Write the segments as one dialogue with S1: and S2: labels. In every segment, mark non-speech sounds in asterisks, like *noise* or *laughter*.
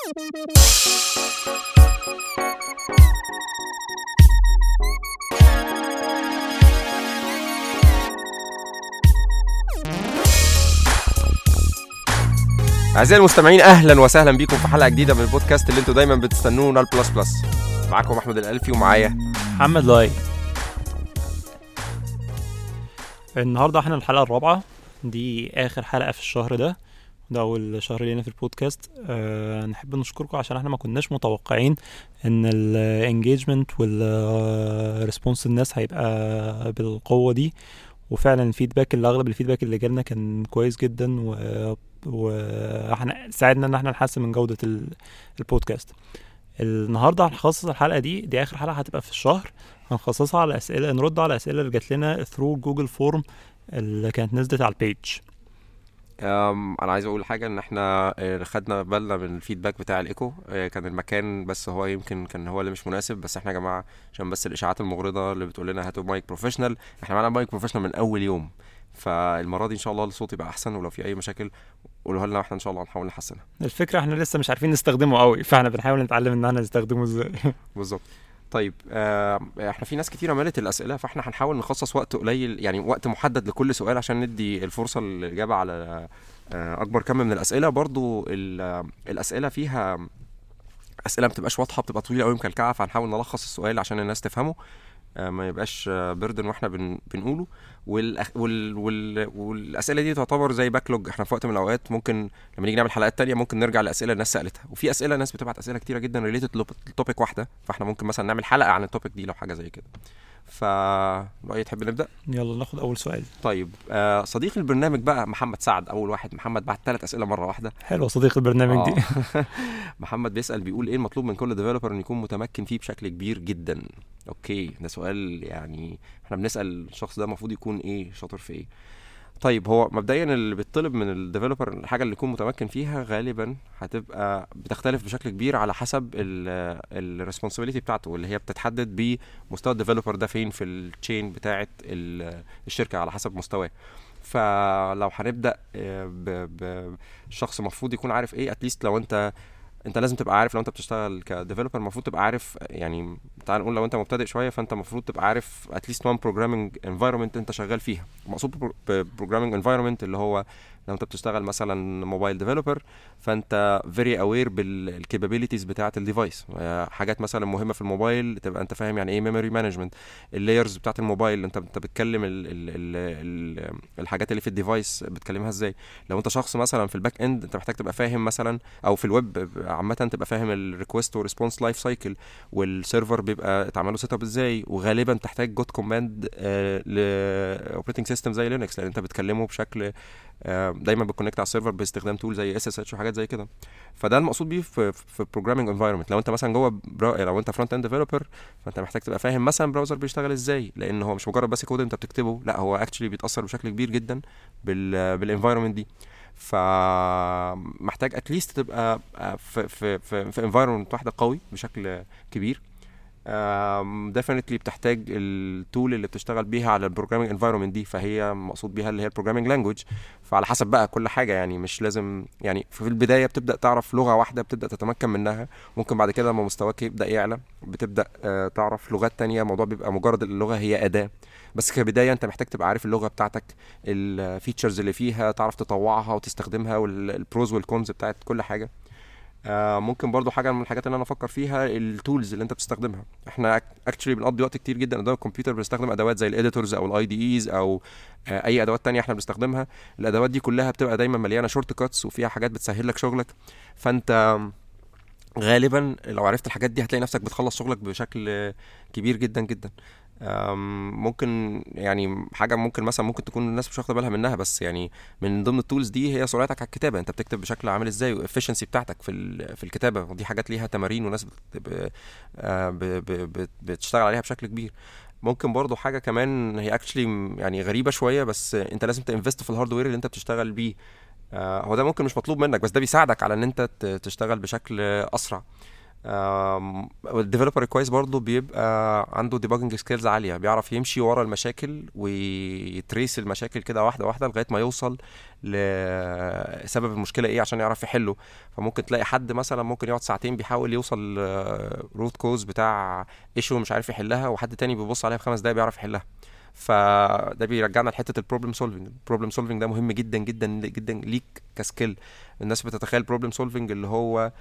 S1: أعزائي المستمعين أهلا وسهلا بيكم في حلقة جديدة من البودكاست اللي أنتوا دايما بتستنونا ال Plus Plus. معاكم أحمد الألفي ومعايا.
S2: محمد لاي النهارده إحنا الحلقة الرابعة. دي آخر حلقة في الشهر ده. ده أول شهر لينا في البودكاست. أه نحب نشكركم عشان إحنا ما كناش متوقعين إن ال engagement وال response الناس هيبقى بالقوة دي. وفعلا ال feedback اللي أغلب ال feedback اللي جالنا كان كويس جدا و وإحنا ساعدنا إن إحنا نحسن من جودة ال- البودكاست. النهارده هنخصص الحلقة دي دي آخر حلقة هتبقى في الشهر. هنخصصها على أسئلة نرد على أسئلة اللي جات لنا through Google Form اللي كانت نزلت على ال
S1: page أنا عايز أقول حاجة إن إحنا آه، خدنا بالنا من ال feedback بتاع الإيكو آه، كان المكان بس هو يمكن كان هو اللي مش مناسب بس إحنا يا جماعة عشان بس الإشاعات المغرضة اللي بتقول لنا هاتوا mic professional إحنا معانا mic professional من أول يوم. فالمرة دي إن شاء الله الصوت يبقى أحسن ولو في أي مشاكل قولوها لنا وإحنا إن شاء الله هنحاول نحسنها.
S2: الفكرة إحنا لسه مش عارفين نستخدمه قوي فإحنا بنحاول نتعلم إن إحنا نستخدمه إزاي.
S1: بالظبط. طيب آه إحنا في ناس كتير عملت الأسئلة فاحنا هنحاول نخصص وقت قليل يعني وقت محدد لكل سؤال عشان ندي الفرصة للإجابة على آه أكبر كم من الأسئلة. برضو آه، الأسئلة فيها أسئلة ما بتبقاش واضحة بتبقى طويلة قوي مكلكعه فهنحاول نلخص السؤال عشان الناس تفهمه. ما يبقاش burden وإحنا بن بنقوله. والأخ... وال... وال... والأسئلة دي تعتبر زي backlog إحنا في وقت من الأوقات ممكن لما نيجي نعمل حلقات تانية ممكن نرجع لأسئلة الناس سألتها. وفي أسئلة ناس بتبعت أسئلة كتيرة جدا related ل topic واحدة. فاحنا ممكن مثلا نعمل حلقة عن ال topic دي لو حاجة زي كده. ف رأيي تحب نبدأ؟
S2: يلا ناخد أول سؤال.
S1: طيب آه صديق البرنامج بقى محمد سعد أول واحد. محمد بعت ثلاث أسئلة مرة واحدة.
S2: حلو صديق البرنامج دي.
S1: آه. *laughs* *laughs* محمد بيسأل بيقول إيه المطلوب من كل developer إن يكون متمكن فيه بشكل كبير جدا؟ okay ده سؤال يعني إحنا بنسأل الشخص ده المفروض يكون إيه شاطر في إيه؟ طيب هو مبدئيا اللي بيطلب من ال developer الحاجة اللي يكون متمكن فيها غالبا هتبقى بتختلف بشكل كبير على حسب ال responsibility بتاعته اللي هي بتتحدد بمستوى ال developer ده فين في ال chain بتاعه ال- الشركة على حسب مستواه. فلو هنبدأ ب- ب- الشخص المفروض يكون عارف إيه at least لو أنت أنت لازم تبقى عارف لو أنت بتشتغل ك developer المفروض تبقى عارف يعني تعال نقول لو انت مبتدئ شوية فانت المفروض تبقى عارف at least one programming environment انت شغال فيها. مقصود programming environment اللي هو لو انت بتشتغل مثلا mobile developer فانت very aware بال capabilities بتاعة ال device حاجات مثلا مهمة في الموبايل تبقى انت فاهم يعني إيه memory management ال layers بتاعة الموبايل انت انت بتتكلم ال ال ال ال الحاجات اللي في ال device بتكلمها إزاي. لو انت شخص مثلا في ال back end انت محتاج تبقى فاهم مثلا أو في الويب عامه تبقى فاهم ال request و response life cycle وال server بيبقى اتعمل له set up إزاي وغالبا تحتاج good command ل operating system زي Linux لأن أنت بتكلمه بشكل آه، دايما بت connect على ال server باستخدام tool زي SSH وحاجات زي كده. فده المقصود بيه في في programming environment لو أنت مثلا جوه برا... لو أنت front end developer فأنت محتاج تبقى فاهم مثلا browser بيشتغل إزاي لأن هو مش مجرد بس كود أنت بتكتبه لأ هو actually بيتأثر بشكل كبير جدا بال بال environment دي. فمحتاج at least تبقى آه، في في في, في environment واحدة قوي بشكل كبير. definitely بتحتاج ال tool اللي بتشتغل بيها على ال programming environment دي فهي مقصود بيها اللي هي ال programming language فعلى حسب بقى كل حاجة يعني مش لازم يعني في البداية بتبدأ تعرف لغة واحدة بتبدأ تتمكن منها. ممكن بعد كده لما مستواك يبدأ يعلى بتبدأ آه، تعرف لغات تانية. الموضوع بيبقى مجرد اللغة هي أداة. بس كبداية أنت محتاج تبقى عارف اللغة بتاعتك ال features اللي فيها تعرف تطوعها وتستخدمها وال pros وال cons بتاعت كل حاجة. آه ممكن برضو حاجة من الحاجات اللي أنا أفكر فيها ال tools اللي أنت بتستخدمها. إحنا actually بنقضي وقت كتير جدا قدام الكمبيوتر بنستخدم أدوات زي ال editors أو ال IDEs أو آه أي أدوات تانية إحنا بنستخدمها. الأدوات دي كلها بتبقى دايما مليانة shortcuts وفيها حاجات بتسهل لك شغلك. فأنت غالبا لو عرفت الحاجات دي هتلاقي نفسك بتخلص شغلك بشكل كبير جدا جدا. ممكن يعني حاجة ممكن مثلا ممكن تكون الناس مش واخدة بالها منها بس يعني من ضمن ال tools دي هي سرعتك على الكتابة. أنت بتكتب بشكل عامل إزاي وال efficiency بتاعتك في في الكتابة. ودي حاجات ليها تمارين وناس آه، بتشتغل عليها بشكل كبير. ممكن برضو حاجة كمان هي actually يعني غريبة شوية بس أنت لازم ت invest في ال hardware اللي أنت بتشتغل بيه. آه، هو ده ممكن مش مطلوب منك بس ده بيساعدك على إن أنت تشتغل بشكل أسرع. ال developer الكويس برضه بيبقى عنده debugging skills عالية بيعرف يمشي ورا المشاكل وي trace المشاكل كده واحدة واحدة لغاية ما يوصل لسبب المشكلة إيه عشان يعرف يحله. فممكن تلاقي حد مثلا ممكن يقعد ساعتين بيحاول يوصل root cause بتاع issue مش عارف يحلها وحد تاني بيبص عليها في خمس دقايق بيعرف يحلها. فده بيرجعنا لحتة ال problem solving ال problem solving ده مهم جدا جدا جدا ليك ك skill الناس بتتخيل problem solving اللي هو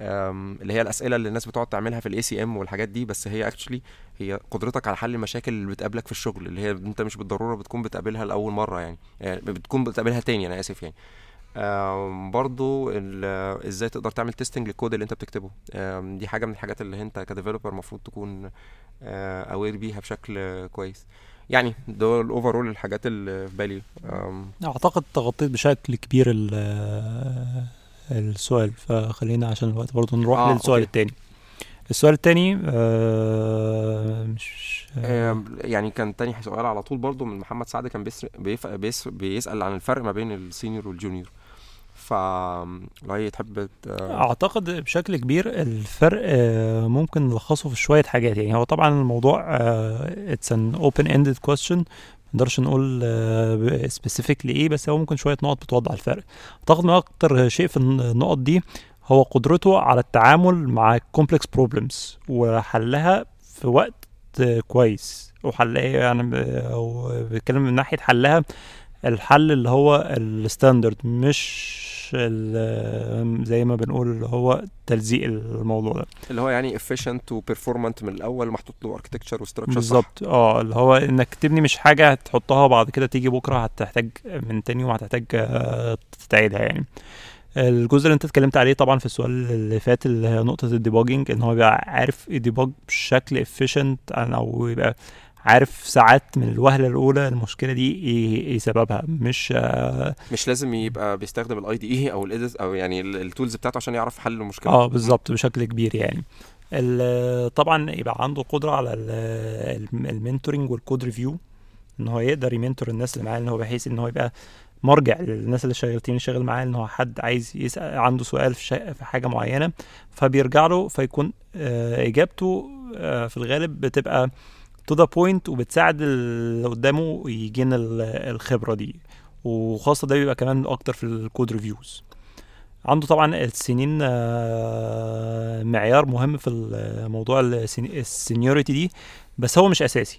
S1: اللي هي الأسئلة اللي الناس بتقعد تعملها في ال ACM والحاجات دي بس هي actually هي قدرتك على حل المشاكل اللي بتقابلك في الشغل اللي هي انت مش بالضرورة بتكون بتقابلها لأول مرة يعني, يعني بتكون بتقابلها تاني أنا آسف يعني. برضو إزاي تقدر تعمل testing لل code اللي انت بتكتبه. دي حاجة من الحاجات اللي انت ك developer المفروض تكون aware بيها بشكل كويس. يعني ده ال overall الحاجات اللي في بالي.
S2: أعتقد تغطيت بشكل كبير السؤال فخلينا عشان الوقت برضه نروح
S1: آه،
S2: للسؤال
S1: okay.
S2: التاني. السؤال التاني آه مش آه
S1: يعني كان تاني سؤال على طول برضو من محمد سعد كان بيسر بيف... بيس... بيسأل عن الفرق ما بين ال senior وال junior. ف لو هي تحب ت-
S2: أعتقد بشكل كبير الفرق آه، ممكن نلخصه في شوية حاجات. يعني هو طبعا الموضوع it's an open ended question نقدرش نقول specifically إيه بس هو ممكن شوية نقط بتوضح الفرق. أعتقد إن أكتر شيء في النقط دي هو قدرته على التعامل مع complex problems وحلها في وقت آه، كويس. وحلها يعني ب- أو بتكلم من ناحية حلها الحل اللي هو ال standard مش ال- زي ما بنقول اللي هو تلزيق الموضوع ده.
S1: اللي هو يعني efficient و performant من الأول محطوط له architecture و structure
S2: بالظبط. آه اللي هو إنك تبني مش حاجة هتحطها بعد كده تيجي بكرة هتحتاج من تاني وهتحتاج آه، تعيدها يعني. الجزء اللي انت اتكلمت عليه طبعا في السؤال اللي فات اللي هي نقطة ال debugging إن هو يبقى عارف ي debug بشكل efficient أو يبقى عارف ساعات من الوهلة الأولى المشكلة دي إيه إيه سببها مش آه،
S1: مش لازم يبقى بيستخدم ال IDE أو ال edit أو يعني ال tools بتاعته عشان يعرف حل المشكلة.
S2: آه بالظبط بشكل كبير يعني. طبعا يبقى عنده قدرة على ال- الم- ال mentoring وال code review إن هو يقدر ي mentor الناس اللي معاه إن هو بحيث إن هو يبقى مرجع للناس اللي شغالين اللي شغال معاه إن هو حد عايز يسأل عنده سؤال في, في حاجة معينة فبيرجع له فيكون آه، إجابته آه، في الغالب بتبقى to the point وبتساعد اللي قدامه يجينا ال- الخبرة دي. وخاصة ده بيبقى كمان أكتر في ال code reviews عنده طبعا السنين آه، معيار مهم في الموضوع ال seniority دي بس هو مش أساسي.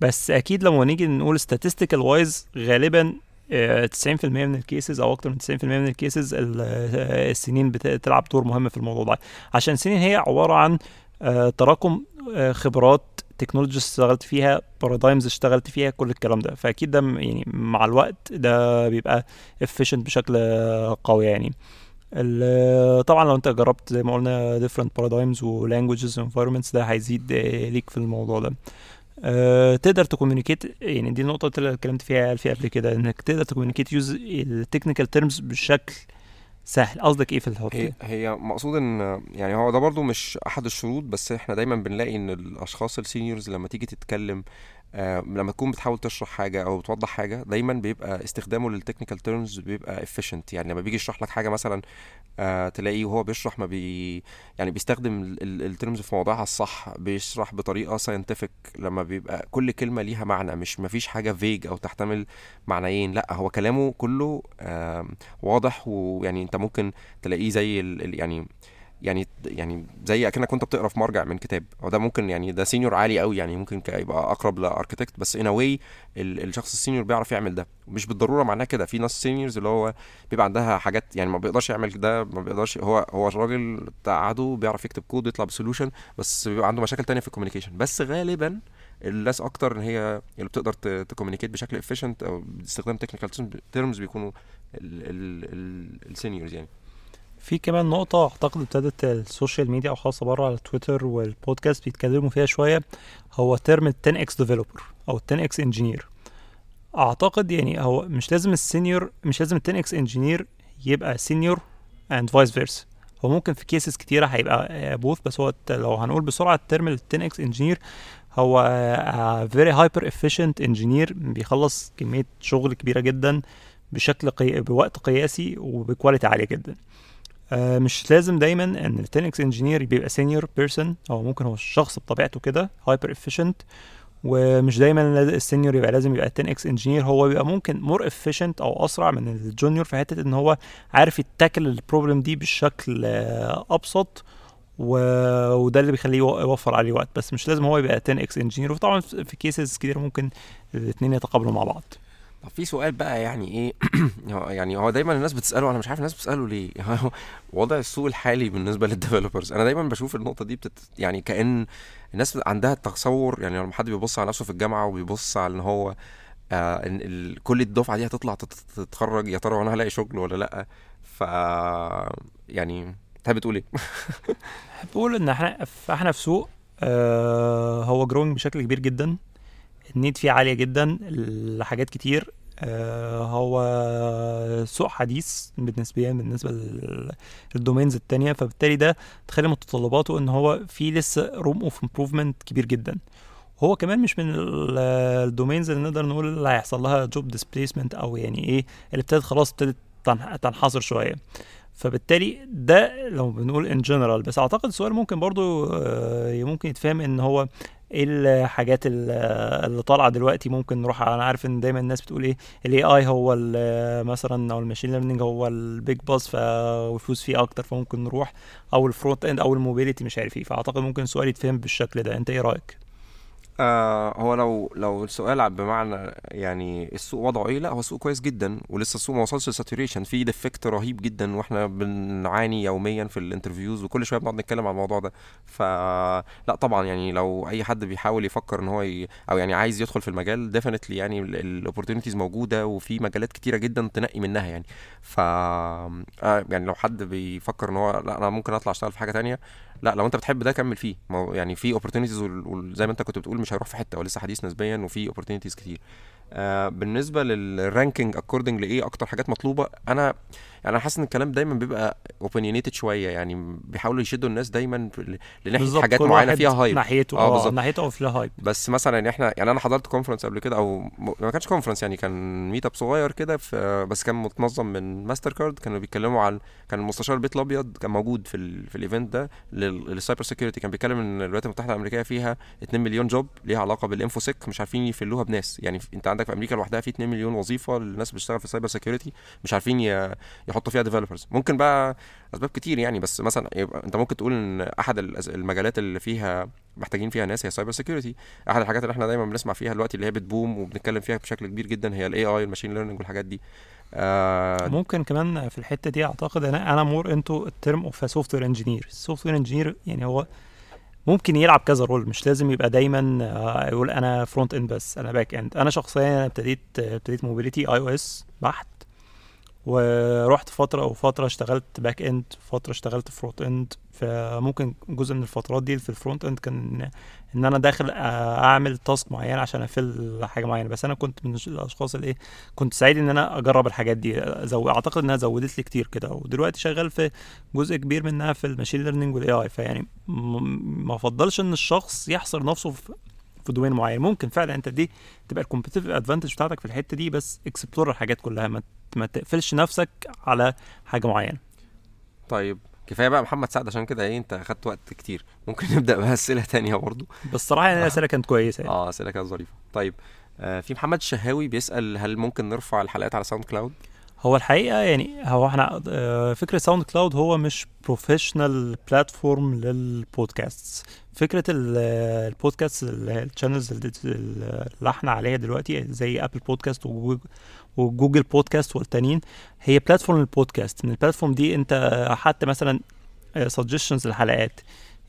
S2: بس أكيد لما نيجي نقول statistical wise غالبا آه، 90% من ال cases أو أكتر من 90% من ال cases ال- آه، السنين بتلعب دور مهم في الموضوع ده. عشان السنين هي عبارة عن آه، تراكم آه، خبرات technologies اشتغلت فيها paradigms اشتغلت فيها كل الكلام ده. فأكيد ده يعني مع الوقت ده بيبقى efficient بشكل قوي يعني. طبعا لو انت جربت زي ما قلنا different paradigms و languages environments ده هيزيد ليك في الموضوع ده. أه تقدر ت communicate يعني دي النقطة اللي اتكلمت فيها فيها قبل كده إنك تقدر ت communicate use ال technical terms بشكل سهل قصدك إيه في الحته
S1: هي؟ هي مقصود إن يعني هو ده برضو مش أحد الشروط بس إحنا دايما بنلاقي إن الأشخاص ال seniors لما تيجي تتكلم لما تكون بتحاول تشرح حاجة أو بتوضح حاجة دايما بيبقى استخدامه لل technical terms بيبقى efficient. يعني لما بيجي يشرح لك حاجة مثلا آه تلاقيه وهو بيشرح ما بي يعني بيستخدم ال terms في موضعها الصح بيشرح بطريقة scientific لما بيبقى كل كلمة ليها معنى مش ما فيش حاجة vague أو تحتمل معنيين لأ هو كلامه كله آه واضح ويعني أنت ممكن تلاقيه زي يعني يعني يعني زي أكنك كنت بتقرأ في مرجع من كتاب. هو ده ممكن يعني ده senior عالي قوي يعني ممكن يبقى أقرب ل architect بس anyway الشخص ال senior بيعرف يعمل ده. مش بالضرورة معناه كده. في ناس seniors اللي هو بيبقى عندها حاجات يعني ما بيقدرش يعمل ده ما بيقدرش هو هو الراجل عدو بيعرف يكتب كود ويطلع ب solution بس بيبقى عنده مشاكل تانية في ال communication بس غالبا الناس أكتر إن هي اللي بتقدر ت communicate بشكل efficient أو باستخدام technical terms بيكونوا ال seniors يعني.
S2: في كمان نقطة أعتقد ابتدت ال social media أو خاصة بره على تويتر والبودكاست بيتكلموا فيها شوية. هو term ال 10x developer أو ال 10x engineer أعتقد يعني هو مش لازم ال senior مش لازم ال 10x engineer يبقى senior and vice versa هو ممكن في cases كتيرة هيبقى both بس هو لو هنقول بسرعة ال term ال 10x engineer هو very hyper efficient engineer بيخلص كمية شغل كبيرة جدا بشكل قي... بوقت قياسي وب quality عالية جدا. آه، مش لازم دايما إن ال 10 x engineer بيبقى senior person أو ممكن هو الشخص بطبيعته كده hyper efficient. ومش دايما ال senior يبقى لازم يبقى 10 x engineer هو بيبقى ممكن more efficient أو أسرع من ال junior في حتة إن هو عارف ي tackle ال problem دي بشكل آه، أبسط. و... وده اللي بيخليه يو- يوفر عليه وقت. بس مش لازم هو يبقى 10 x engineer وطبعا في cases كتير ممكن الاثنين يتقابلوا مع بعض.
S1: طب في سؤال بقى يعني إيه؟ *clears throat* يعني هو دايما الناس بتسأله أنا مش عارف الناس بتسأله ليه؟ *laughs* وضع السوق الحالي بالنسبة لل developers أنا دايما بشوف النقطة دي بتت يعني كأن الناس عندها تصور يعني لما حد بيبص على نفسه في الجامعة وبيبص على إن هو آه ال- كل الدفعة دي هتطلع تت- تتخرج يا ترى وأنا هلاقي شغل ولا لأ؟ ف يعني تحب تقول إيه؟ *laughs*
S2: بقول إن إحنا إحنا في سوق آه هو growing بشكل كبير جدا. ال need فيه عالية جدا لحاجات كتير. آه هو سوق حديث بالنسبة بالنسبة لل- لل domains التانية. فبالتالي ده تخلي متطلباته إن هو في لسه room of improvement كبير جدا. هو كمان مش من ال- ال domains اللي نقدر نقول اللي هيحصل لها job displacement أو يعني إيه اللي ابتدت خلاص ابتدت تنح- تنحصر شوية. فبالتالي ده لو بنقول in general بس أعتقد السؤال ممكن برضو آه، ممكن يتفهم إن هو إيه الحاجات ال- اللي طالعة دلوقتي ممكن نروح أنا عارف إن دايما الناس بتقول إيه ال AI هو مثلا أو ال machine learning هو ال big buzz ف فيه أكتر فممكن نروح أو ال front end أو ال mobility مش عارف إيه. فأعتقد ممكن السؤال يتفهم بالشكل ده. أنت إيه رأيك؟
S1: آه هو لو لو السؤال بمعنى يعني السوق وضعه إيه؟ لا هو السوق كويس جدا ولسه السوق ما وصلش ل saturation في deficit رهيب جدا وإحنا بنعاني يوميا في ال interviews وكل شوية بنقعد نتكلم عن الموضوع ده. فلا طبعا يعني لو أي حد بيحاول يفكر إن هو ي... أو يعني عايز يدخل في المجال definitely يعني ال opportunities موجودة وفي مجالات كتيرة جدا تنقي منها يعني. ف آه يعني لو حد بيفكر إن هو لا أنا ممكن أطلع أشتغل في حاجة تانية لا لو انت بتحب ده كمل فيه. ما يعني في opportunities وزي ما انت كنت بتقول مش هيروح في حتة هو لسه حديث نسبيا وفي opportunities كتير. آه بالنسبة لل ranking according لايه أكتر حاجات مطلوبة؟ أنا يعني أنا حاسس إن الكلام دايما بيبقى opinionated شوية يعني بيحاولوا يشدوا الناس دايما
S2: لناحية
S1: حاجات
S2: كل معينة
S1: فيها hype
S2: ناحيته
S1: آه
S2: آه
S1: بالظبط.
S2: ناحيته أو فيها hype
S1: بس مثلا يعني إحنا يعني أنا حضرت conference قبل كده أو ما كانش conference يعني كان meetup صغير كده بس كان متنظم من ماستر كارد كانوا بيتكلموا عن كان المستشار البيت الأبيض كان موجود في ال... في ال event ده لل- لل cyber security كان بيتكلم إن الولايات المتحدة الأمريكية فيها 2 مليون job ليها علاقة بال infosec مش عارفين ي fill وها بناس. يعني أنت عندك في أمريكا لوحدها في 2 مليون وظيفة للناس بتشتغل في ال cyber security مش عارفين ي... يحطوا فيها developers ممكن بقى أسباب كتير يعني بس مثلا يبقى أنت ممكن تقول إن أحد المجالات اللي فيها محتاجين فيها ناس هي cyber security أحد الحاجات اللي إحنا دايما بنسمع فيها دلوقتي اللي هي بت boom وبنتكلم فيها بشكل كبير جدا هي ال AI ال machine learning والحاجات دي. آه
S2: ممكن كمان في الحتة دي أعتقد أنا أنا more into ال term of software engineer ال software engineer يعني هو ممكن يلعب كذا role مش لازم يبقى دايما آه، يقول أنا front end بس أنا back end أنا شخصيا ابتديت ابتديت mobility iOS بحت. ورحت فترة أو فتره اشتغلت back end فترة اشتغلت front end فممكن جزء من الفترات دي في ال front end كان إن أنا داخل آه، أعمل task معين عشان a fill حاجة معينة. بس أنا كنت من الأشخاص اللي إيه كنت سعيد إن أنا أجرب الحاجات دي. زو... أعتقد إنها زودت لي كتير كده. ودلوقتي شغال في جزء كبير منها في ال machine learning وال AI فيعني ما أفضلش إن الشخص يحصر نفسه في في domain معين. ممكن فعلا انت دي تبقى ال competitive advantage بتاعتك في الحتة دي بس explore الحاجات كلها. ما, ما تقفلش نفسك على حاجة معينة.
S1: طيب كفاية بقى محمد سعد عشان كده إيه انت اخدت وقت كتير. ممكن *laughs* نبدأ باسئله تانية برضو.
S2: بس صراحة يعني *laughs* الاسئله كانت كويسة يعني.
S1: آه أسئلة كانت ظريفة. طيب آه في محمد الشهاوي بيسأل هل ممكن نرفع الحلقات على ساوند كلاود؟
S2: هو الحقيقة يعني هو إحنا آه، فكرة ساوند كلاود هو مش professional platform لل podcast فكرة ال- ال podcast ال channels اللي إحنا عليها دلوقتي زي ابل بودكاست وجوجل بودكاست والتانيين هي platform لل podcast من ال platform دي انت حتى مثلا suggestions للحلقات.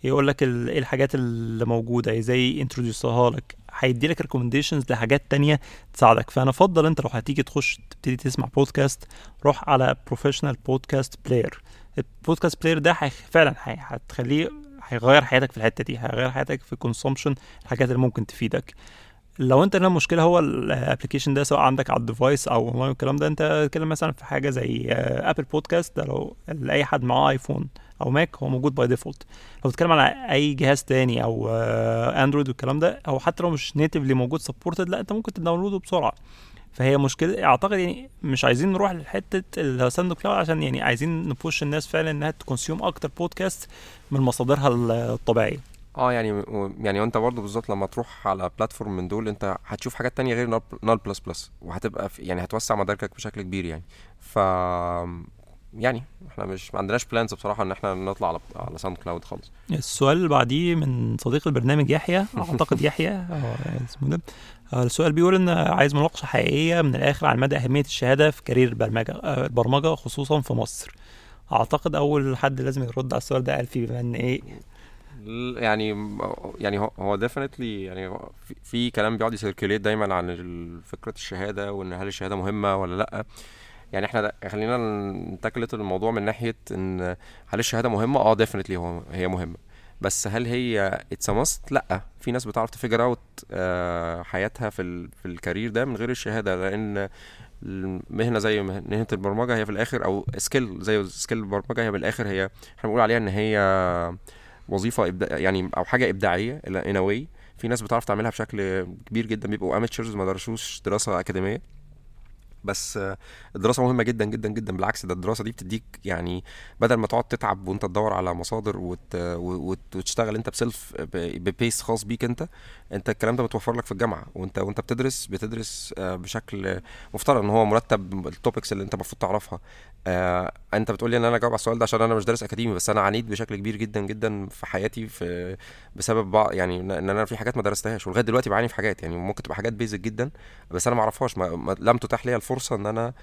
S2: يقول لك إيه الحاجات اللي موجودة زي introduce ها لك. هيدي لك recommendations لحاجات تانية تساعدك. فأنا أفضل أنت لو هتيجي تخش تبتدي تسمع بودكاست روح على professional podcast player ال podcast player ده فعلا هتخليه هيغير حياتك في الحتة دي هيغير حياتك في consumption الحاجات اللي ممكن تفيدك. لو انت لنا مشكلة هو ال application ده سواء عندك على ال device أو اونلاين والكلام ده انت تتكلم مثلا في حاجة زي Apple Podcast ده لو لأي حد معاه iPhone أو Mac هو موجود by default لو بتتكلم على أي جهاز تاني أو Android والكلام ده أو حتى لو مش natively موجود supported لا انت ممكن ت download ه بسرعة. فهي مشكلة أعتقد يعني مش عايزين نروح لحتة ال SoundCloud عشان يعني عايزين ن push الناس فعلا إنها ت consume أكتر بودكاست من مصادرها الطبيعية.
S1: آه يعني يعني انت برضه بالظبط لما تروح على platform من دول أنت هتشوف حاجات تانية غير نال بلس بلس وهتبقى في يعني هتوسع مداركك بشكل كبير يعني. ف يعني إحنا مش ما عندناش plans بصراحة إن إحنا نطلع على على SoundCloud خالص.
S2: السؤال اللي بعديه من صديق البرنامج يحيى أعتقد يحيى اسمه ده. السؤال بيقول إن عايز مناقشة حقيقية من الآخر عن مدى أهمية الشهادة في career البرمجه آه، البرمجه خصوصا في مصر. أعتقد أول حد لازم يرد على السؤال ده الفي بما إن
S1: إيه؟ يعني يعني هو definitely يعني في, كلام بيقعد ي circulate دايما عن فكرة الشهادة وإن هل الشهادة مهمة ولا لأ. يعني إحنا خلينا نتكلت الموضوع من ناحية إن هل الشهادة مهمة؟ آه definitely هو هي مهمة. بس هل هي it's must لا. في ناس بتعرف ت figure out حياتها في ال في ال career ده من غير الشهادة لأن المهنة زي مه- مهنة البرمجة هي في الآخر أو skill زي skill البرمجة هي بالآخر هي إحنا بنقول عليها إن هي وظيفة إبداع يعني أو حاجة إبداعية ان في ناس بتعرف تعملها بشكل كبير جدا بيبقوا amateurs ما درسوش دراسة أكاديمية. بس الدراسة مهمة جدا جدا جدا. بالعكس ده الدراسة دي بتديك يعني بدل ما تقعد تتعب وانت تدور على مصادر وت... وت... وتشتغل انت ب self ب pace خاص بيك انت انت الكلام ده متوفر لك في الجامعة. وانت وانت بتدرس بتدرس آه، بشكل مفترض ان هو مرتب ال topics اللي انت المفروض تعرفها. آه انت بتقول لي ان أنا اجاوب على السؤال ده عشان أنا مش دارس أكاديمي بس أنا عانيت بشكل كبير جدا جدا في حياتي في بسبب بعض يعني إن أنا في حاجات ما درستهاش. ولغاية دلوقتي بعاني في حاجات. يعني ممكن تبقى حاجات basic جدا بس أنا ما اعرفهاش. لم تتاح لي الفرصة إن أنا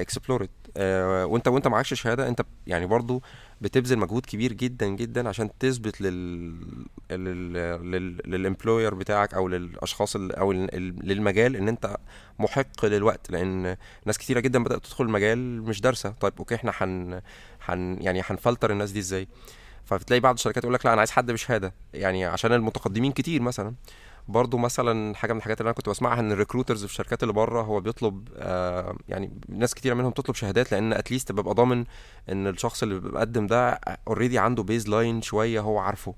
S1: explore آه وأنت وأنت معكش شهادة أنت يعني برضو بتبذل مجهود كبير جدا جدا عشان تثبت لل لل لل لل employer بتاعك أو للأشخاص أو ال- ال- للمجال إن أنت محق للوقت. لأن ناس كتيرة جدا بدأت تدخل المجال مش دارسة. طيب okay إحنا هن هن يعني هنفلتر الناس دي إزاي؟ فبتلاقي بعض الشركات يقول لك لا أنا عايز حد بشهادة. يعني عشان المتقدمين كتير مثلا. برضو مثلا حاجة من الحاجات اللي أنا كنت بسمعها إن ال recruiters في الشركات اللي بره هو بيطلب آه يعني ناس كتيرة منهم تطلب شهادات لأن at least ببقى ضامن إن الشخص اللي بيقدم ده already عنده baseline شوية هو عارفه.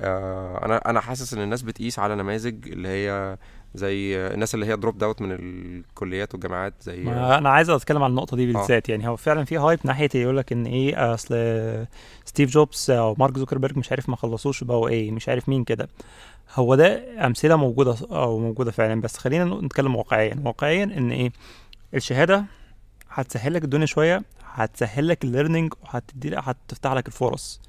S1: آه أنا أنا حاسس إن الناس بتقيس على نماذج اللي هي زي الناس اللي هي drop out من الكليات والجامعات زي
S2: ما أنا عايز أتكلم عن النقطة دي بالذات يعني هو فعلا في hype ناحية يقول لك إن إيه أصل ستيف جوبز أو مارك زوكربيرج مش عارف ما خلصوش بقوا إيه مش عارف مين كده. هو ده أمثلة موجودة أو موجودة فعلا بس خلينا نتكلم واقعيا. واقعيا إن إيه؟ الشهادة هتسهل لك الدنيا شوية هتسهل لك ال learning وهتدي لك هتفتح لك الفرص.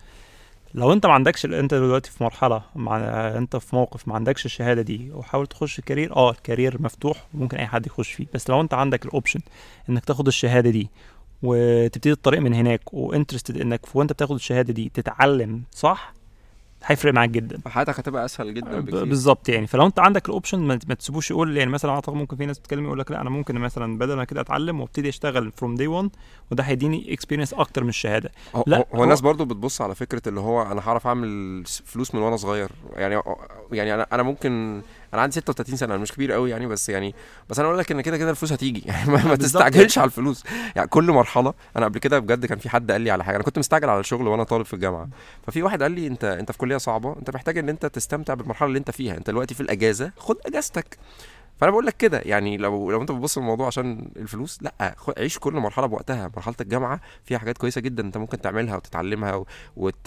S2: لو أنت ما عندكش أنت دلوقتي في مرحلة مع أنت في موقف ما عندكش الشهادة دي وحاول تخش career آه ال career مفتوح وممكن أي حد يخش فيه. بس لو أنت عندك ال option إنك تاخد الشهادة دي وتبتدي الطريق من هناك و interested إنك وأنت بتاخد الشهادة دي تتعلم صح؟ هيفرق معاك جدا.
S1: حياتك هتبقى أسهل جدا بكتير.
S2: بالظبط يعني. فلو أنت عندك ال option ما تسيبوش يقول يعني مثلا أعتقد ممكن في ناس بتتكلم يقول لك لا أنا ممكن مثلا بدل ما كده أتعلم وأبتدي أشتغل from day 1 وده هيديني اكسبيرينس أكتر من الشهادة.
S1: هو,
S2: لا،
S1: هو,
S2: هو-
S1: الناس برضو بتبص على فكرة اللي هو أنا هعرف أعمل فلوس من وأنا صغير. يعني يعني أنا أنا ممكن أنا عندي 36 سنة أنا مش كبير قوي يعني بس يعني بس أنا أقول لك إن كده كده الفلوس هتيجي. *laughs* يعني ما, ما
S2: بالظبط.
S1: تستعجلش على الفلوس. يعني كل مرحلة أنا قبل كده بجد كان في حد قال لي على حاجة. أنا كنت مستعجل على الشغل وأنا طالب في الجامعة. ففي واحد قال لي أنت أنت في كلية صعبة أنت محتاج إن أنت تستمتع بالمرحلة اللي أنت فيها. أنت دلوقتي في الأجازة خد إجازتك. فانا بقول لك كده يعني لو لو انت بتبص للموضوع عشان الفلوس لا عيش كل مرحلة بوقتها. مرحلة الجامعة فيها حاجات كويسة جدا انت ممكن تعملها وتتعلمها.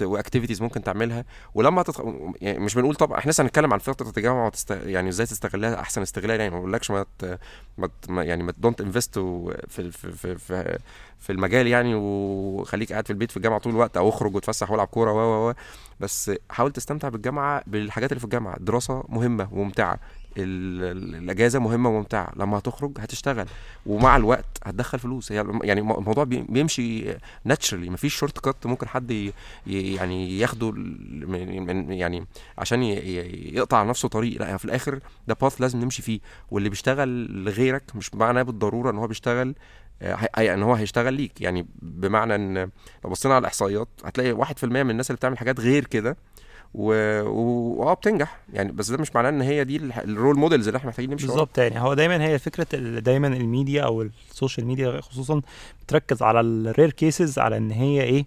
S1: و activities ممكن تعملها. ولما تتخ... يعني مش بنقول طبعا إحنا لسه هنتكلم عن فترة الجامعة وتست... يعني إزاي تستغلها احسن استغلال يعني. ما بقولكش ما, ت... ما, ت... يعني ما don't invest في... في في في المجال يعني وخليك قاعد في البيت في الجامعة طول الوقت أو اخرج وتفسح والعب كورة و و بس حاول تستمتع بالجامعة بالحاجات اللي في الجامعة. الدراسه مهمة وممتعة. الأجازة مهمة وممتعة. لما هتخرج هتشتغل. ومع الوقت هتدخل فلوس. هي يعني الم- الموضوع بي- بيمشي naturally مفيش shortcut ممكن حد يعني ياخده من يعني عشان يقطع نفسه طريق. لا في الآخر ده path لازم نمشي فيه. واللي بيشتغل لغيرك مش معناه بالضروره إن هو بيشتغل آه، إن هو هيشتغل ليك. يعني بمعنى إن لو بصينا على الإحصائيات هتلاقي 1% من الناس اللي بتعمل حاجات غير كده و... و... آه بتنجح. يعني بس ده مش معناه إن هي دي ال role models اللي إحنا محتاجين نمشي.
S2: بالظبط. يعني هو دايما هي فكرة دايما الميديا أو ال social media خصوصا بتركز على ال rare cases على إن هي إيه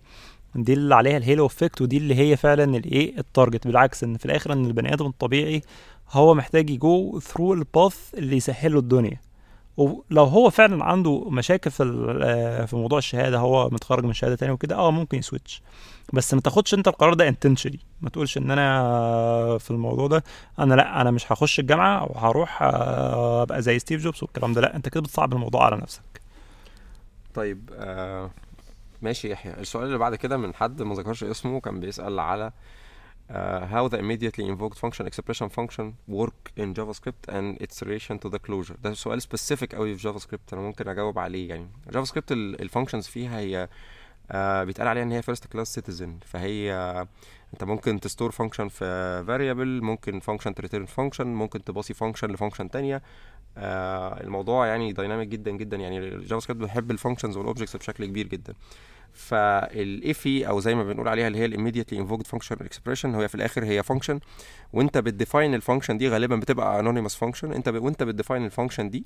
S2: دي اللي عليها ال halo effect ودي اللي هي فعلا الايه ال target بالعكس إن في الآخر إن البني آدم الطبيعي هو محتاج ي go through ال path اللي يسهل له الدنيا. ولو هو فعلا عنده مشاكل في آه، في موضوع الشهادة هو متخرج من شهادة تانية وكده آه ممكن ي switch. بس ما تاخدش انت القرار ده intentionally ما تقولش ان أنا في الموضوع ده أنا لا أنا مش هخش الجامعة وهروح آه، ابقى زي ستيف جوبز والكلام ده لا انت كده بتصعب الموضوع على نفسك.
S1: طيب آه ماشي يحيى. السؤال اللي بعد كده من حد ما ذكرش اسمه كان بيسأل على uh, how the immediately invoked function expression function work in JavaScript and its relation to the closure. ده سؤال specific قوي في سكريبت أنا ممكن أجاوب عليه يعني. JavaScript ال functions فيها هي uh, بيتقال عليها إن هي first class citizen. فهي أنت ممكن ت store function في variable ممكن function ت return function ممكن تباصي function ل function تانية. آه الموضوع يعني dynamic جدا جدا يعني ال JavaScript بيحب ال functions وال objects بشكل كبير جدا. فال IIFE أو زي ما بنقول عليها اللي هي ال immediately invoked function expression هي في الآخر هي function وأنت بت define ال function دي غالبا بتبقى anonymous function أنت ب... وأنت بت define ال function دي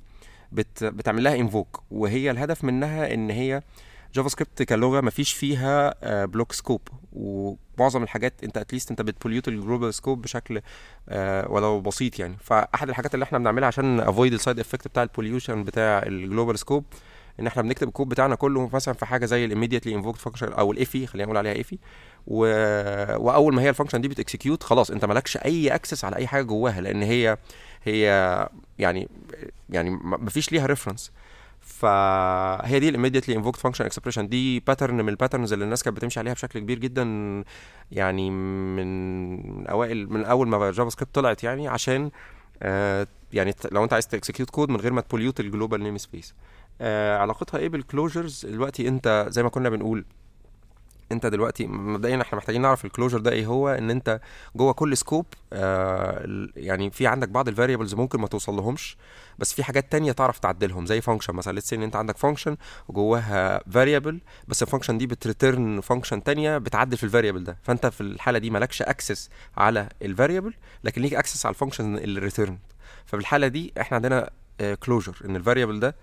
S1: بت... بتعمل لها invoke وهي الهدف منها إن هي JavaScript كلغة ما فيش فيها block scope ومعظم الحاجات أنت at least أنت بت pollute ال global scope بشكل آه ولو بسيط يعني. فأحد الحاجات اللي إحنا بنعملها عشان avoid ال side effect بتاع ال pollution بتاع ال global scope إن إحنا بنكتب الكود بتاعنا كله مثلا في حاجة زي ال immediately invoked function أو ال IIFE خلينا نقول عليها IIFE و... وأول ما هي ال function دي بت execute خلاص أنت مالكش أي access على أي حاجة جواها لأن هي هي يعني يعني ما فيش ليها reference فهي دي ال immediately invoked function expression دي pattern من ال patterns اللي الناس كانت بتمشي عليها بشكل كبير جدا يعني من أوائل من أول ما JavaScript طلعت يعني عشان آه يعني لو أنت عايز ت execute code من غير ما ت pollute ال global namespace آه علاقتها إيه بال closures دلوقتي أنت زي ما كنا بنقول أنت دلوقتي مبدئيا إحنا محتاجين نعرف ال closure ده إيه هو إن أنت جوه كل scope آه يعني في عندك بعض ال variables ممكن ما توصل لهمش بس في حاجات تانية تعرف تعدلهم زي function مثلا. إن أنت عندك function وجواها variable بس ال function دي بت return function تانية بتعدل في ال variable ده. فأنت في الحالة دي مالكش access على ال variable لكن ليك access على ال function اللي return ففي الحالة دي إحنا عندنا closure إن ال variable ده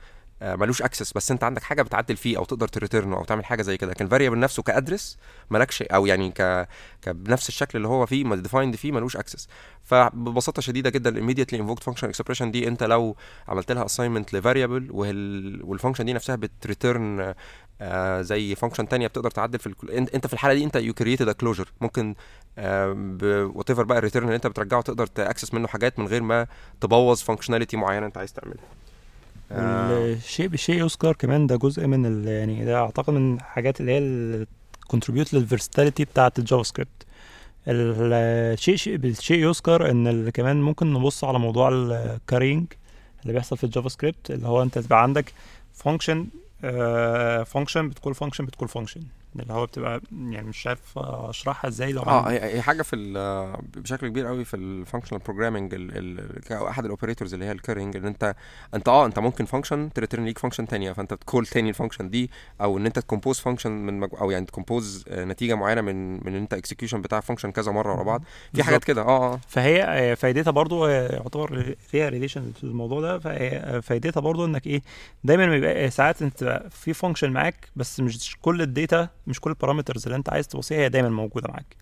S1: ملوش access بس انت عندك حاجة بتعدل فيه أو تقدر ت return ه أو تعمل حاجة زي كده. لكن ال variable نفسه ك address مالكش أو يعني ك... بنفس الشكل اللي هو فيه defined فيه ملوش access فببساطة شديدة جدا ال immediately invoked function expression دي أنت لو عملت لها assignment ل variable وال... وال function دي نفسها بت return آه زي function تانية بتقدر تعدل في الكل... أنت في الحالة دي أنت you created a closure ممكن آه whatever بقى ال return اللي أنت بترجعه تقدر ت access منه حاجات من غير ما تبوظ functionality معينة أنت عايز تعملها.
S2: والشيء بالشيء يذكر كمان ده جزء من يعني ده أعتقد من الحاجات اللي هي ال contribute لل versatility بتاعه ال JavaScript الشيء شيء بالشيء يذكر إن كمان ممكن نبص على موضوع ال currying اللي بيحصل في ال JavaScript اللي هو أنت تبقى عندك function function بت call function بت call function اللي هو بتبقى يعني مش عارف أشرحها إزاي لو
S1: آه هي حاجة في بشكل كبير قوي في ال functional programming احد ال operators اللي هي ال currying إن أنت أنت آه أنت ممكن function ت return ليك function تانية فأنت ت call تاني ال function دي أو إن أنت ت compose function من مج... أو يعني ت compose نتيجة معينة من من أنت execution بتاع function كذا مرة ورا بعض. في حاجات كده. آه آه.
S2: فهي فايدتها برضو يعتبر فيها relation في الموضوع ده. فايدتها برضو إنك إيه دايما بيبقى ساعات أنت في function معاك بس مش كل ال data مش كل ال parameters اللي انت عايز تباصيها هي دايما موجودة معاك.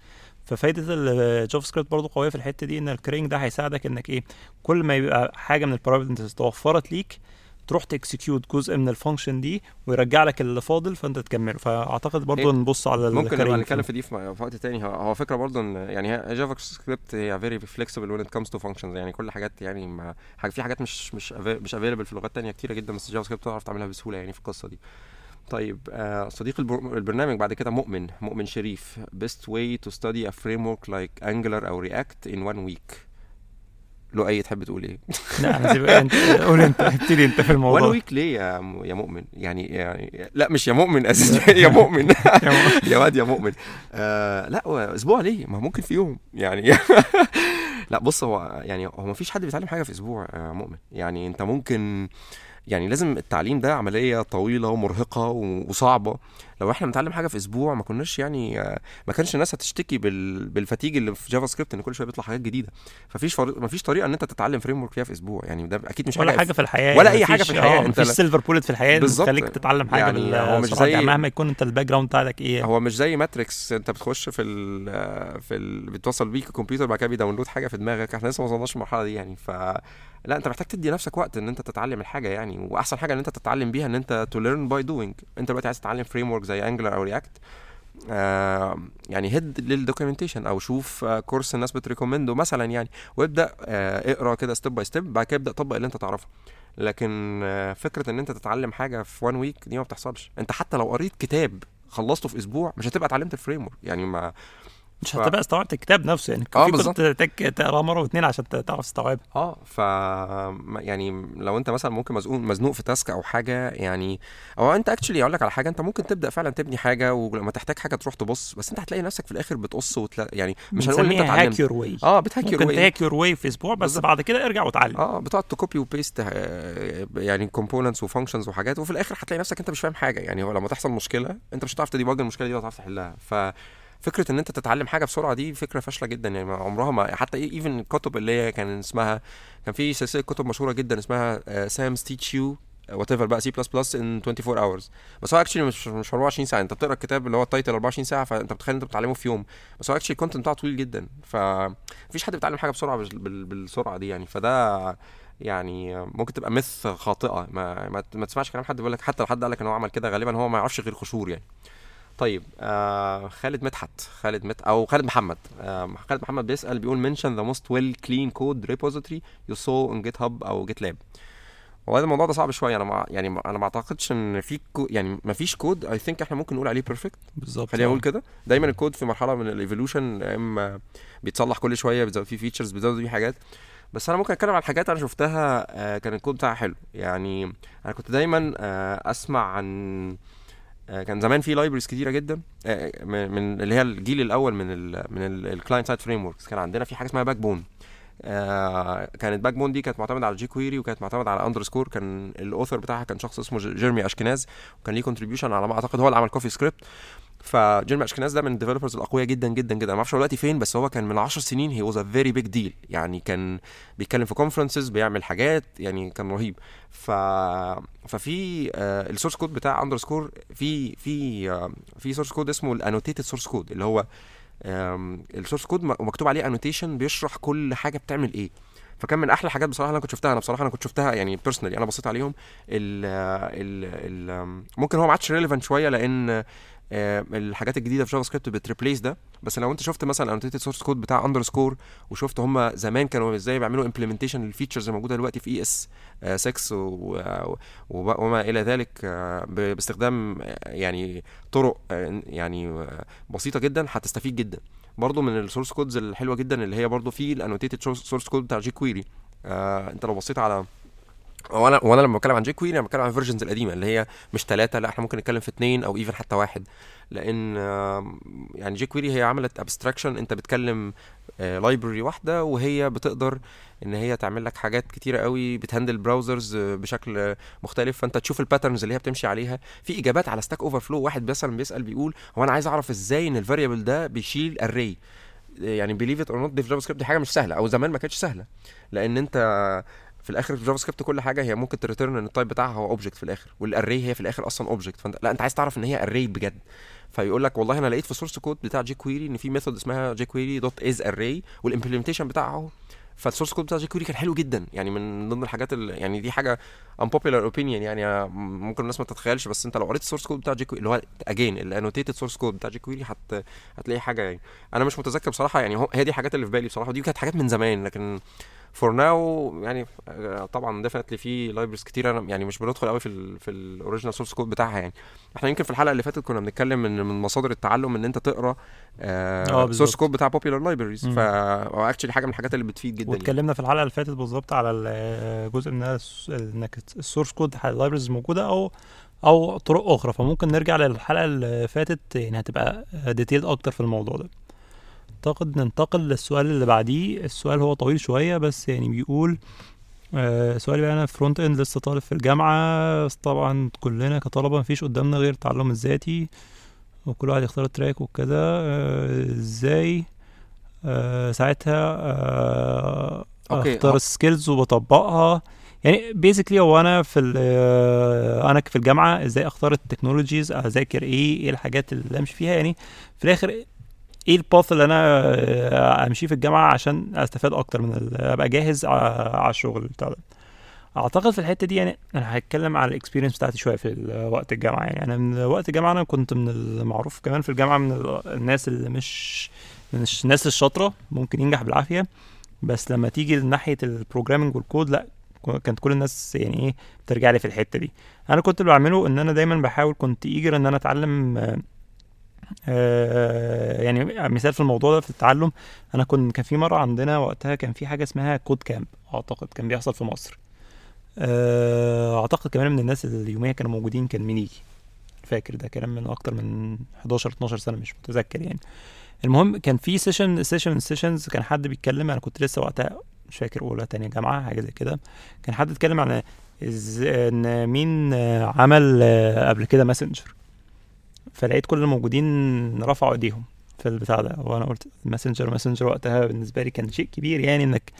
S2: ففايدة ال JavaScript برضه قوية في الحتة دي إن ال currying ده هيساعدك إنك إيه كل ما يبقى حاجة من ال parameters توفرت ليك تروح ت execute جزء من ال function دي ويرجع لك اللي فاضل فأنت تكمله. فأعتقد برضه نبص على
S1: ممكن نبقى نتكلم في دي في وقت تاني. هو فكرة برضه إن يعني JavaScript هي very flexible when it comes to functions يعني كل حاجات يعني ما حاجة في حاجات مش مش مش available في لغات تانية كتيرة جدا بس JavaScript تعرف تعملها بسهولة يعني في القصة دي. طيب آه صديق البرنامج بعد كده مؤمن مؤمن شريف. Best way to study a framework like Angular أو React in one week. لو أي تحب تقول إيه؟
S2: لا أنا سيبك أنت قول أنت ابتدي أنت في الموضوع.
S1: One week ليه يا يا مؤمن؟ يعني يعني لا مش يا مؤمن أساسا *laughs* يا مؤمن. *laughs* يا واد يا مؤمن. آه لا أسبوع ليه؟ ما ممكن في يوم يعني. *laughs* لا بص هو يعني هو ما فيش حد بيتعلم حاجة في أسبوع يا مؤمن. يعني أنت ممكن يعني لازم التعليم ده عملية طويلة ومرهقة وصعبة. لو إحنا بنتعلم حاجة في أسبوع ما كناش يعني ما كانش الناس هتشتكي بال... بال fatigue اللي في JavaScript إن كل شوية بيطلع حاجات جديدة. ففيش فر... ما فيش طريقة إن أنت تتعلم framework فيها في أسبوع. يعني ده أكيد مش
S2: ولا
S1: حاجة
S2: حاجة في الحياة.
S1: ولا أي حاجة في الحياة.
S2: أنت مفيش silver bullet في الحياة
S1: بالظبط.
S2: تخليك تتعلم حاجة
S1: يعني هو مش زي
S2: يعني مهما يكون أنت ال background بتاعتك إيه.
S1: هو مش زي Matrix أنت بتخش في ال... في ال... بتوصل بيك الكمبيوتر بعد كده بي download حاجة في دماغك. إحنا لسه ما وصلناش للمرحلة دي يعني. ف لا انت محتاج تدي نفسك وقت ان انت تتعلم الحاجة يعني. واحسن حاجة ان انت تتعلم بيها ان انت to learn by doing انت دلوقتي عايز تتعلم framework زي Angular أو React آه يعني head لل documentation أو شوف آه course الناس بت recommend ه مثلا يعني. وابدأ آه اقرأ كده step by step بعد كده ابدأ طبق اللي انت تعرفه. لكن آه فكرة ان انت تتعلم حاجة في one week دي ما بتحصلش. انت حتى لو قريت كتاب خلصته في أسبوع مش هتبقى اتعلمت ال framework يعني ما
S2: مش
S1: ف-
S2: هتبقى استوعبت الكتاب نفسه يعني
S1: آه،
S2: في
S1: بالظبط.
S2: كنت تحتاج تقراه مرة واثنين عشان تعرف تستوعبها.
S1: آه ف يعني لو أنت مثلا ممكن مزنوق مزنوق في task أو حاجة يعني أو أنت actually أقول لك على حاجة أنت ممكن تبدأ فعلا تبني حاجة ولما تحتاج حاجة تروح تبص بس أنت هتلاقي نفسك في الآخر بتقص وتلا... يعني مش هنقول إن
S2: أنت
S1: اتعلمت.
S2: hack your way
S1: آه بت hack
S2: ممكن
S1: your
S2: ت hack your way في أسبوع بس
S1: بالظبط.
S2: بعد كده ارجع واتعلم
S1: آه بتقعد ت copy و paste يعني components و functions وحاجات وفي الآخر هتلاقي نفسك أنت مش فاهم حاجة. يعني هو لما تحصل مشكلة أنت مش هتعرف ت debug المشكلة دي ولا هتعرف تحلها. ففكره إن أنت تتعلم حاجة بسرعة دي فكرة فاشلة جدا يعني عمرها ما حتى even الكتب اللي هي كان اسمها كان في سلسلة كتب مشهورة جدا اسمها Sams Teach Yourself whatever بقى سي بلس بلس ان 24 اورز بس هو actually مش مش 24 ساعة أنت بتقرأ الكتاب اللي هو ال title 24 ساعة فأنت بتخيل أنت بتتعلمه في يوم. بس هو actually ال content بتاعه طويل جدا فمفيش حد بيتعلم حاجة بسرعة بال- بال- بالسرعة دي يعني. فده يعني ممكن تبقى myth خاطئة ما ما, ما تسمعش كلام حد بيقول لك حتى لو حد قال لك إن هو عمل كده غالبا هو ما يعرفش غير قشور يعني. طيب آه خالد مدحت خالد مت أو خالد محمد آه خالد محمد بيسأل بيقول mention the most well clean code repository you saw on GitHub أو GitLab. هو هذا الموضوع ده صعب شوية. أنا ما يعني أنا ما أعتقدش إن في كو يعني ما فيش code I think إحنا ممكن نقول عليه perfect
S2: بالظبط
S1: خلينا
S2: آه.
S1: نقول كده. دايما الكود في مرحلة من ال evolution إما بيتصلح كل شوية بيزود فيه features بيزود فيه حاجات. بس أنا ممكن أتكلم عن حاجات أنا شفتها آه، كان الكود بتاعها حلو. يعني أنا كنت دايما آه، أسمع عن آه، كان زمان في libraries كتيرة جدا. آه، من اللي هي الجيل الأول من ال من ال client side frameworks كان عندنا في حاجة اسمها Backbone آه كانت Backbone دي كانت معتمدة على jQuery وكانت معتمدة على Underscore كان ال author بتاعها كان شخص اسمه جيرمي اشكناز وكان ليه contribution على ما أعتقد هو اللي عمل CoffeeScript فجيرمي اشكناز ده من ال developers الأقوياء جدا جدا جدا. ما أعرفش دلوقتي فين بس هو كان من 10 سنين he was a very big deal يعني كان بيتكلم في conferences بيعمل حاجات يعني كان رهيب. ف ففي آه ال source code بتاع Underscore في في آه في source code اسمه ال annotated source code اللي هو ال source code مكتوب عليه annotation بيشرح كل حاجة بتعمل إيه. فكان من أحلى الحاجات بصراحة اللي أنا كنت شفتها. أنا بصراحة أنا كنت شفتها يعني personally أنا بصيت عليهم ال ممكن هو ما عادش relevant شوية لأن آه، الحاجات الجديدة في JavaScript بت replace ده. بس لو انت شفت مثلا annotated source code بتاع Underscore وشفت هم زمان كانوا إزاي بيعملوا implementation لل features الموجودة دلوقتي في ES 6 و- و- وما إلى ذلك آه، باستخدام آه، يعني طرق آه، يعني آه، بسيطة جدا هتستفيد جدا. برضو من ال source codes الحلوة جدا اللي هي برضو في ال annotated source code بتاع jQuery آه انت لو بصيت على وأنا وأنا لما بتكلم عن jQuery أنا بتكلم عن ال versions القديمة اللي هي مش ثلاثة لا إحنا ممكن نتكلم في اثنين أو even حتى واحد. لأن آه، يعني jQuery هي عملت abstraction أنت بتكلم library واحدة وهي بتقدر إن هي تعمل لك حاجات كتيرة قوي بت handle browsers بشكل آه، مختلف. فأنت تشوف ال patterns اللي هي بتمشي عليها. في إجابات على Stack Overflow واحد مثلا بيسأل بيقول هو أنا عايز أعرف إزاي إن ال variable ده بيشيل array يعني believe it or not دي حاجة مش سهلة أو زمان ما كانتش سهلة. لأن أنت في الآخر في JavaScript كل حاجة هي ممكن ت return ان ال type بتاعها هو object في الآخر وال array هي في الآخر أصلا object فانت لا انت عايز تعرف ان هي array بجد. فيقول لك والله أنا لقيت في ال source code بتاع jQuery ان في method اسمها jQuery dot isArray وال implementation بتاعها اهو. فال source code بتاع jQuery كان حلو جدا. يعني من ضمن الحاجات اللي يعني دي حاجة unpopular opinion يعني ممكن الناس ما تتخيلش بس انت لو قريت ال source code بتاع jQuery اللي هو again ال annotated source code بتاع jQuery هت هتلاقي حاجة يعني. أنا مش متذكر بصراحة يعني هي دي الحاجات اللي في بالي بصراحة ودي كانت حاجات من زمان لكن for now يعني آه، طبعا definitely في libraries كتير أنا يعني مش بندخل قوي في ال في ال original source code بتاعها يعني إحنا يمكن في الحلقة اللي فاتت كنا بنتكلم ان من مصادر التعلم إن أنت تقرأ
S2: آه،
S1: source
S2: بالظبط.
S1: كود بتاع popular
S2: libraries.
S1: فا actually حاجة من الحاجات اللي بتفيد جدا يعني.
S2: واتكلمنا في الحلقة اللي فاتت بالظبط على الجزء من إنك ال source code ال libraries موجودة أو أو طرق أخرى فممكن نرجع للحلقة اللي فاتت يعني هتبقى detail أكتر في الموضوع ده اعتقد ننتقل للسؤال اللي بعديه. السؤال هو طويل شوية بس يعني بيقول آه، سؤالي بقى أنا front end لسه طالب في الجامعة. بس طبعا كلنا كطلبة مفيش قدامنا غير التعلم الذاتي وكل واحد يختار ال track وكذا آه، إزاي آه، ساعتها آه، أختار
S1: ال
S2: skills وبطبقها. يعني basically هو أنا في ال- آه، أنا في الجامعة إزاي أختار ال technologies أذاكر إيه إيه الحاجات اللي أمشي فيها. يعني في الآخر إيه ال path اللي أنا آه، امشيه في الجامعة عشان استفاد أكتر من ابقى جاهز ع- على الشغل بتاع ده. اعتقد في الحتة دي يعني أنا هتكلم على ال experience بتاعتي شوية في ال- وقت الجامعة يعني. أنا من وقت الجامعة أنا كنت من المعروف كمان في الجامعة من ال- الناس اللي مش الش- الناس الشاطرة ممكن ينجح بالعافية. بس لما تيجي لناحيه ال programming وال code لا كانت كل الناس يعني إيه بترجع لي في الحتة دي. أنا كنت اللي بعمله ان أنا دايما بحاول كنت eager ان أنا اتعلم آه، آه، يعني مثال في الموضوع ده في التعلم أنا كنت كان في مرة عندنا وقتها كان في حاجة اسمها code camp أعتقد كان بيحصل في مصر. آه، أعتقد كمان من الناس اللي يوميا كانوا موجودين كان مينيجي فاكر ده كلام من أكتر من 11 12 سنة مش متذكر يعني. المهم كان في session session sessions كان حد بيتكلم أنا كنت لسه وقتها مش فاكر أولى تانية جامعة حاجة زي كده. كان حد اتكلم عن إن مين آه، عمل آه، قبل كده messenger فلقيت كل الموجودين رفعوا ايديهم في البتاع ده. وأنا قلت messenger messenger وقتها بالنسبة لي كان شيء كبير يعني إنك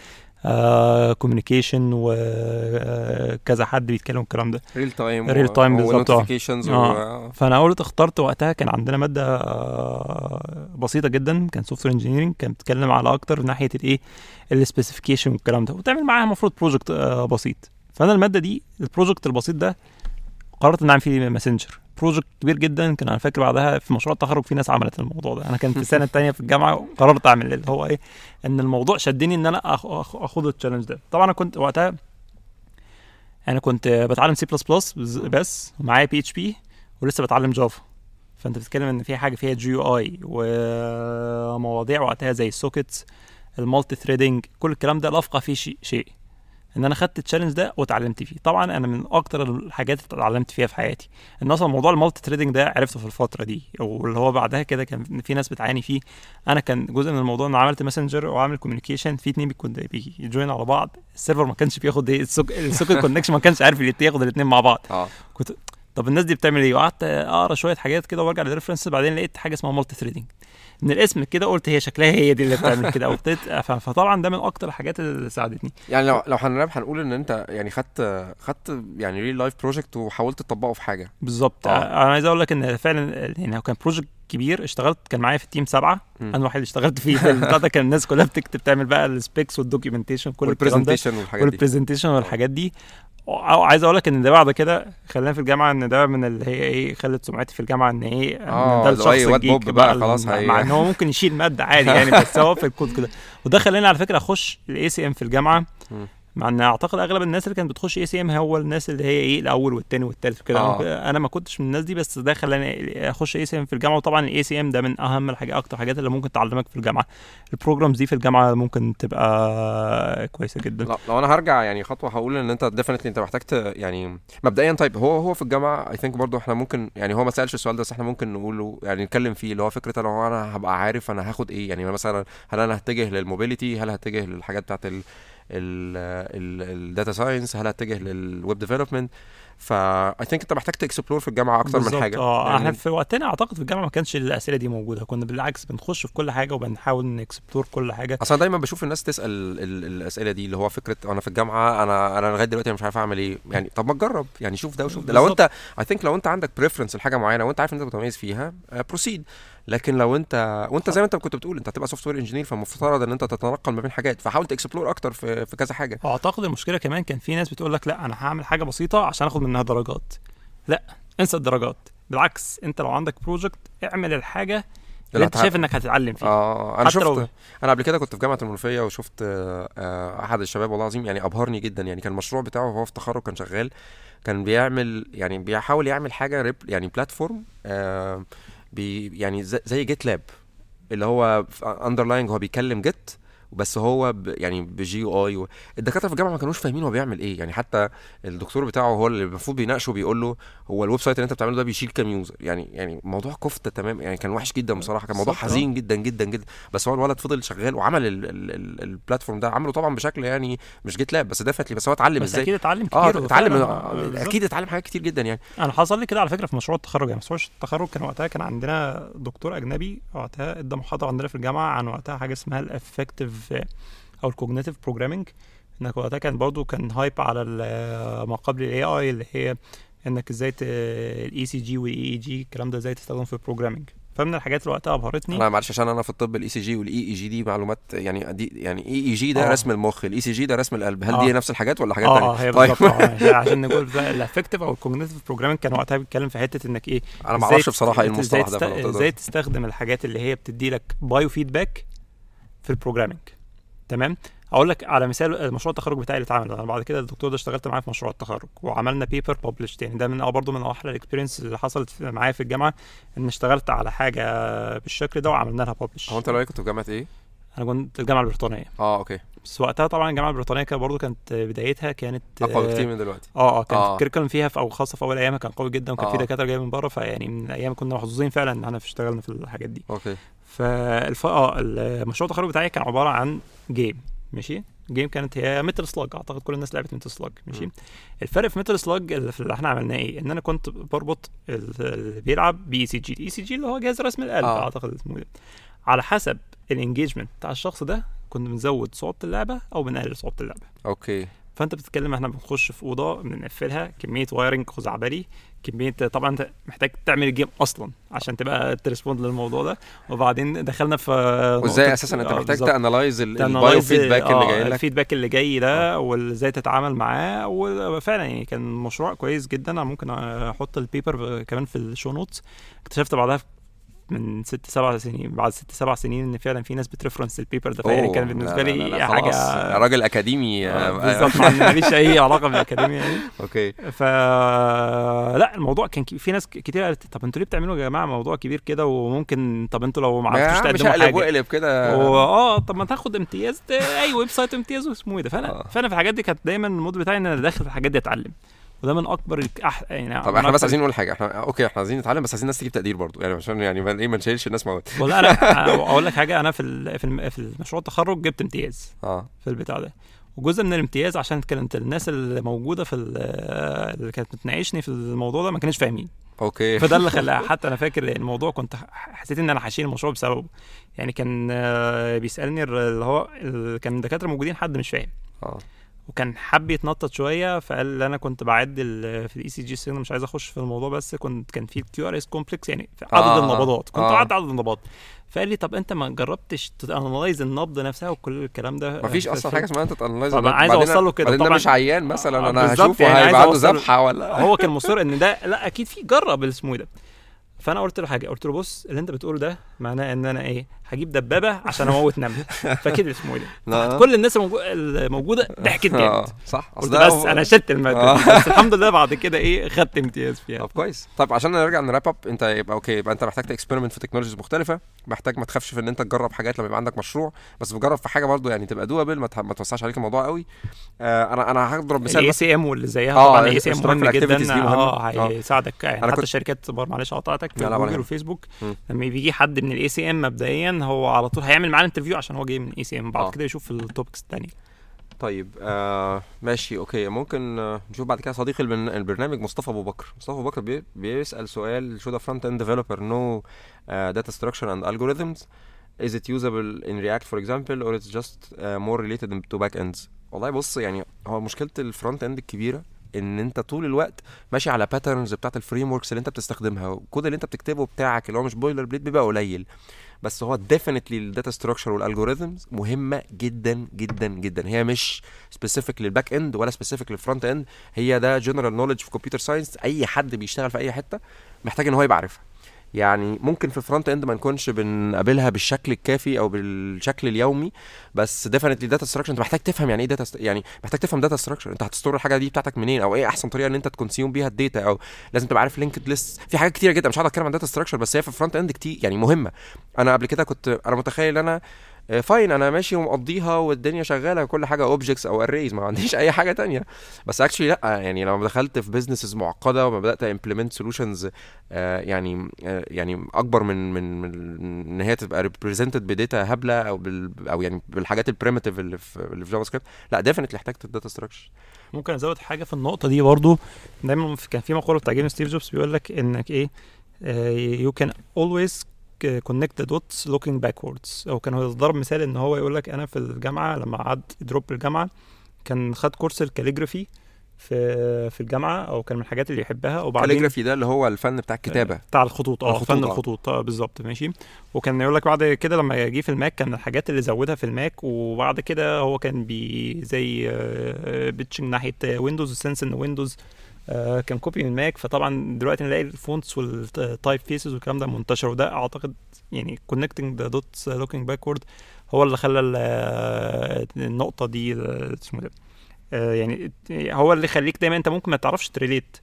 S2: communication وكذا حد بيتكلم الكلام ده.
S1: ريل تايم
S2: Real time بالظبط، آه.
S1: و
S2: notifications آه. فأنا قلت اخترت وقتها كان عندنا مادة آه، بسيطة جدا كان software engineering كانت بتتكلم على أكتر ناحية الإيه ال specification والكلام ده. وتعمل معاها المفروض project بسيط. فأنا المادة دي ال project البسيط ده قررت إن أعمل فيه messenger project كبير جدا كان أنا فاكر بعدها في مشروع التخرج في ناس عملت الموضوع ده. أنا كان في *laughs* السنة الثانية في الجامعة وقررت أعمل اللي هو إيه إن الموضوع شدني إن أنا اخد ال challenge ده. طبعا أنا كنت وقتها أنا كنت بتعلم سي بلس بلس بس ومعايا PHP ولسه بتعلم Java فأنت بتتكلم إن في حاجة فيها GUI ومواضيع وقتها زي ال sockets ال multi-threading كل الكلام ده لا أفقه فيه شيء. إن أنا خدت ال challenge ده واتعلمت فيه. طبعا أنا من أكتر الحاجات اللي اتعلمت فيها في حياتي. إن أصلا موضوع ال multi-threading ده عرفته في الفترة دي واللي هو بعدها كده كان في ناس بتعاني فيه. أنا كان جزء من الموضوع إن عملت messenger وعامل communication في اتنين بيكون ب join على بعض. ال server ما كانش بياخد إيه ال sock ال socket connection ما كانش عارف ياخد الاثنين مع بعض.
S1: آه.
S2: كنت طب الناس دي بتعمل إيه؟ وقعدت أقرأ شوية حاجات كده وأرجع لل reference بعدين لقيت حاجة اسمها multi-threading من الاسم كده قلت هي شكلها هي دي اللي بتعمل كده ف- فطبعا ده من أكتر الحاجات اللي ساعدتني.
S1: يعني لو لو هن wrap هنقول إن أنت يعني خدت خدت يعني real life project وحاولت تطبقه في حاجة.
S2: بالظبط.
S1: آه.
S2: أنا عايز أقول لك إن فعلا يعني هو كان project كبير اشتغلت كان معايا في ال team سبعة
S1: مم.
S2: أنا الوحيد اللي اشتغلت فيه. في *laughs* البتاع ده كان الناس كلها بتكتب تعمل بقى ال specs وال documentation كل الكلام ده
S1: وال presentation والحاجات دي.
S2: وال presentation والحاجات دي. أو عايز أقول لك إن ده بعد كده خلاني في الجامعة إن ده من اللي هي إيه خلت سمعتي في
S1: الجامعة
S2: إن
S1: إيه
S2: ده
S1: الشخص
S2: ال
S1: geek بقى،
S2: بقى
S1: خلاص
S2: مع, إن هو ممكن يشيل مادة عادي يعني *laughs* بس هو في الكود كده وده خلاني على فكرة أخش ال ACM في
S1: الجامعة.
S2: مع إن أعتقد أغلب الناس اللي كانت بتخش ACM هو الناس اللي هي إيه الأول والثاني والثالث وكده.
S1: آه.
S2: أنا ما كنتش من الناس دي بس ده خلاني أخش ACM في الجامعة. وطبعا ال ACM ده من أهم الحاجات أكتر حاجات اللي ممكن تعلمك في الجامعة. ال programs دي في الجامعة ممكن تبقى كويسة جدا.
S1: لا لو أنا هرجع يعني خطوة هقول إن أنت definitely أنت محتاج يعني مبدئيا طيب هو هو في الجامعة I think برضه إحنا ممكن يعني هو ما سألش السؤال ده بس إحنا ممكن نقوله يعني نتكلم فيه اللي هو فكرة لو أنا هبقى عارف أنا هاخد إيه. يعني مثلا هل أنا هتجه لل mobility هل هتجه للحاجات بتاعت ال data science هل هتجه لل web development فا I think انت محتاج ت explore في الجامعة أكتر من حاجة.
S2: آه
S1: يعني
S2: إحنا في وقتنا أعتقد في الجامعة ما كانش الأسئلة دي موجودة. كنا بالعكس بنخش في كل حاجة وبنحاول ن explore كل حاجة.
S1: أصلا دايما بشوف الناس تسأل ال- ال- الأسئلة دي اللي هو فكرة أنا في الجامعة أنا أنا لغاية دلوقتي مش عارف أعمل إيه. يعني طب ما تجرب. يعني شوف ده وشوف ده. لو. انت I think لو أنت عندك preference لحاجة معينة وأنت عارف إن أنت متميز فيها proceed لكن لو انت وانت زي ما انت كنت بتقول انت هتبقى software engineer فالمفترض ان انت تتنقل ما بين حاجات فحاول ت explore أكتر في في كذا حاجة.
S2: أعتقد المشكلة كمان كان في ناس بتقول لك لا أنا هعمل حاجة بسيطة عشان آخد منها درجات. لا انسى الدرجات. بالعكس انت لو عندك project اعمل الحاجة اللي انت شايف إنك هتتعلم فيها.
S1: آه
S2: أنا
S1: شفت
S2: لو-
S1: أنا قبل كده كنت في جامعة المنوفية وشفت آه، آه، أحد الشباب والله العظيم يعني أبهرني جدا. يعني كان المشروع بتاعه وهو في التخرج كان شغال كان بيعمل يعني بيحاول يعمل حاجة ريب يعني platform آه بي يعني زي- GitLab اللي هو underlying هو بيكلم Git بس هو ب يعني بجي اي الدكاترة في الجامعة ما كانوش فاهمين هو بيعمل إيه. يعني حتى الدكتور بتاعه هو اللي المفروض بيناقشه بيقول له هو ال website اللي أنت بتعمله ده بيشيل كام user. يعني يعني موضوع كفته تمام يعني كان وحش جدا بصراحة كان موضوع
S2: آه.
S1: حزين جدا جدا جدا. بس هو الولد فضل شغال وعمل ال- ال- ال- ال platform ده عمله طبعا بشكل يعني مش GitLab بس definitely بس هو اتعلم
S2: بس
S1: إزاي.
S2: أكيد اتعلم كتير
S1: آه اتعلم آه،. أكيد اتعلم حاجات كتير جدا يعني.
S2: أنا حصل لي كده على فكرة في مشروع التخرج يعني مشروع التخرج كان وقتها كان عندنا دكتور أجنبي وقتها ادى محاضرة عندنا في الجامعة عن وقتها حاجة اسمها ال affective أو ال cognitive programming إنك وقتها كان برضو كان hype على ما قبل ال AI اللي هي إنك إزاي الاي سي جي والاي اي جي الكلام ده إزاي تستخدمه في ال programming فمن الحاجات اللي وقتها أبهرتني
S1: أنا معلش عشان أنا في الطب الاي سي جي والاي اي جي دي معلومات يعني دي يعني EEG ده
S2: آه.
S1: رسم المخ ال ECG ده رسم القلب. هل
S2: آه.
S1: دي نفس الحاجات ولا حاجات
S2: آه
S1: تانية؟
S2: آه، هي
S1: طيب.
S2: آه، *laughs* عشان نقول ال affective أو ال cognitive programming كان وقتها بيتكلم في حتة إنك إيه
S1: أنا ما أعرفش بصراحة
S2: إيه
S1: المصطلح ده
S2: إزاي تستخدم الحاجات اللي هي بتدي لك biofeedback في ال programming تمام؟ أقول لك على مثال مشروع التخرج بتاعي اللي اتعمل أنا بعد كده الدكتور ده اشتغلت معاه في مشروع التخرج وعملنا paper publish تاني ده من برضه من أحلى ال experience اللي حصلت معايا في الجامعة إن اشتغلت على حاجة بالشكل ده وعملنا لها publish
S1: هو أنت لو كنت في جامعة إيه؟
S2: أنا كنت في الجامعة البريطانية.
S1: آه okay.
S2: بس وقتها طبعا الجامعة البريطانية كانت برضه كانت بدايتها كانت
S1: أقوى بكتير من دلوقتي.
S2: آه آه كان
S1: آه.
S2: ال curriculum فيها في أو خاصة في أول أيامها كان قوي جدا وكان في
S1: آه.
S2: دكاترة جاية من بره فيعني من أيام كنا محظوظين فعلا إن إحنا اشتغلنا في الحاجات دي.
S1: okay.
S2: فالف آه المشروع التخرج بتاعي كان عبارة عن game ماشي؟ game كانت هي Metal Slug أعتقد كل الناس لعبت Metal Slug ماشي؟
S1: مم.
S2: الفرق في Metal Slug اللي, في إحنا عملناه إيه؟ إن أنا كنت بربط ال- اللي بيلعب ب ECG. ال ECG اللي هو جهاز رسم القلب
S1: آه.
S2: أعتقد اسمه ده على حسب ال engagement بتاع الشخص ده كنا بنزود صعوبة اللعبة أو بنقلل صعوبة اللعبة.
S1: okay.
S2: فأنت بتتكلم إحنا بنخش في أوضة بنقفلها كمية wiring خزعبلي كمية طبعا أنت محتاج تعمل ال game أصلا عشان تبقى ت respond للموضوع ده. وبعدين دخلنا في وإزاي
S1: أساسا أنت
S2: آه،
S1: محتاج. ت analyze
S2: ال
S1: biofeedback اللي
S2: آه،
S1: جاي لك؟
S2: ال feedback اللي جاي ده وإزاي تتعامل معاه. وفعلا يعني كان مشروع كويس جدا. أنا ممكن أحط ال paper كمان في ال show notes اكتشفت بعدها من ست سبع سنين بعد ست سبع سنين إن فعلا في ناس بت reference ال paper ده فيعني كان بالنسبة
S1: لا، لا،
S2: لي
S1: لا، لا، حاجة. راجل أكاديمي
S2: آه،
S1: آه،
S2: بالظبط ما- ماليش أي علاقة بالأكاديمية يعني *laughs*
S1: okay.
S2: ف لا الموضوع كان في ناس كتير قالت طب أنتوا ليه بتعملوا يا جماعة موضوع كبير كده؟ وممكن طب أنتوا لو ما عرفتوش
S1: مش
S2: تقدموا حاجة.
S1: واقلب كده.
S2: آه طب ما تاخد امتياز أي website امتياز واسمه إيه ده. فأنا
S1: آه.
S2: فأنا في الحاجات دي كانت دايما الـ mood بتاعي إن أنا داخل في الحاجات دي أتعلم. وده من أكبر أح... يعني
S1: طب إحنا بس عايزين نقول حاجة إحنا أوكي إحنا عايزين نتعلم بس عايزين الناس تجيب تقدير برضو يعني عشان يعني إيه ما نشيلش الناس مواد
S2: والله أنا *laughs* أقول لك حاجة أنا في ال... في, الم... في المشروع التخرج جبت امتياز
S1: آه.
S2: في البتاع ده وجزء من الامتياز عشان كانت الناس اللي موجودة في ال- اللي كانت بتناقشني في الموضوع ده ما كانوش فاهمين.
S1: أوكي.
S2: فده اللي خلاها *laughs* حتى أنا فاكر الموضوع كنت حسيت إن أنا هشيل المشروع بسببه. يعني كان آه، بيسألني اللي هو كان الدكاتره موجودين حد مش فاهم.
S1: آه.
S2: وكان حب يتنطط شوية فقال أنا كنت بعد في الـ ECG سي مش عايز أخش في الموضوع بس كنت كان في الـ QRS complex يعني في عدد
S1: آه،
S2: النبضات. كنت
S1: آه.
S2: عدد النبضات. فقال لي طب أنت ما جربتش تـ analyze النبض نفسها وكل الكلام ده؟
S1: مفيش
S2: في- أصلا
S1: حاجة اسمها انت تـ
S2: analyze أنا عايز أوصل له كده. طبعاً-
S1: مش عيان مثلا
S2: آه، أنا
S1: هشوفه
S2: يعني
S1: هيبقى عنده ذبحه ولا
S2: هو كان *laughs* مصر إن ده لا أكيد في جرب اسمه إيه ده. فأنا قلت له حاجة قلت له بص اللي أنت بتقوله ده معناه إن أنا إيه هجيب دبابة عشان أموت نمل. *laughs* فكده اسمه إيه
S1: لا.
S2: ده كل الناس الموجو- الموجودة ضحكت
S1: آه.
S2: جامد.
S1: صح.
S2: قلت بس
S1: هو-
S2: أنا شلت المادة
S1: آه.
S2: بس الحمد لله بعد كده إيه خدت امتياز فيها.
S1: طب كويس. طب عشان نرجع نـ wrap up أنت يبقى okay يبقى أنت محتاج تـ experiment في technologies مختلفة. محتاج ما تخافش في إن أنت تجرب حاجات لما يبقى عندك مشروع. بس بتجرب في حاجة برضو يعني تبقى دوبك ما, توسعش عليك الموضوع قوي. آه أنا أنا هضرب مثال
S2: الـ ACM واللي زيها
S1: آه،
S2: طبعا الـ
S1: ACM
S2: مهم جدا. آه
S1: آه.
S2: هيساعدك. يعني حتى الشركات معلش قطعتك جوجل. وفيسبوك. لما بيجي حد من الـ ACM مبدئيا هو على طول هيعمل معاه interview عشان هو جاي من الـ ACM بعد
S1: آه.
S2: كده يشوف الـ topics الثانية
S1: طيب آه ماشي okay. ممكن آه نشوف بعد كده صديق البرن- البرنامج مصطفى أبو بكر. مصطفى أبو بكر بي بيسأل سؤال a front end developer know uh, data structure and algorithms? Is it usable in react for example or it's just uh, more related to back ends? والله بص يعني هو مشكلة الـ front end الكبيرة إن أنت طول الوقت ماشي على patterns بتاعت الـ frameworks اللي أنت بتستخدمها والكود اللي أنت بتكتبه بتاعك اللي هو مش boilerplate بيبقى قليل. بس هو definitely الـ data structure والـ algorithms مهمة جدا جدا جدا. هي مش specific للـ back end ولا specific للـ front end هي ده general knowledge في computer science أي حد بيشتغل في أي حتة محتاج إن هو يبقى عارفها. يعني ممكن في الـ front end ما نكونش بنقابلها بالشكل الكافي أو بالشكل اليومي بس definitely data structure أنت محتاج تفهم يعني إيه data يعني محتاج تفهم data structure أنت هتـ store الحاجة دي بتاعتك منين؟ أو إيه أحسن طريقة إن أنت تـ consume بيها الـ data؟ أو لازم تبقى عارف linked list في حاجات كتيرة جدا مش هقعد أتكلم عن data structure بس هي في الـ front end كتير يعني مهمة. أنا قبل كده كنت أنا متخيل إن أنا fine أنا ماشي ومقضيها والدنيا شغالة كل حاجة objects أو arrays ما عنديش *laughs* أي حاجة تانية. بس actually لأ يعني لما دخلت في businesses معقدة وما بدات implement solutions يعني آه، يعني أكبر من من إن هي تبقى represented بـ data هبلة أو أو يعني بالحاجات الـ primitive اللي في اللي في JavaScript لأ definitely احتجت الـ data structure
S2: ممكن أزود حاجة في النقطة دي برضو. دايما كان في مقولة بتعجبني ستيف جوبز بيقول لك إنك إيه you can always connect dots looking backwards أو كان هو ضرب مثال إن هو يقول لك أنا في الجامعة لما قعد drop الجامعة كان خد course الـ calligraphy في في الجامعة أو كان من الحاجات اللي يحبها وبعدين
S1: كاليجرافي ده اللي هو الفن بتاع الكتابة.
S2: بتاع الخطوط
S1: آه
S2: فن
S1: آه.
S2: الخطوط آه بالظبط ماشي. وكان يقول لك بعد كده لما جه في الماك كان الحاجات اللي زودها في الماك وبعد كده هو كان بي زي pitching ناحية ويندوز و since إن ويندوز كان copy من الماك فطبعا دلوقتي نلاقي الـ fonts والـ typefaces والكلام ده منتشر وده أعتقد يعني connecting the dots looking backward هو اللي خلى آه، النقطة دي آه، اسمه ده. آه، يعني هو اللي يخليك دايما أنت ممكن ما تعرفش تـ relate.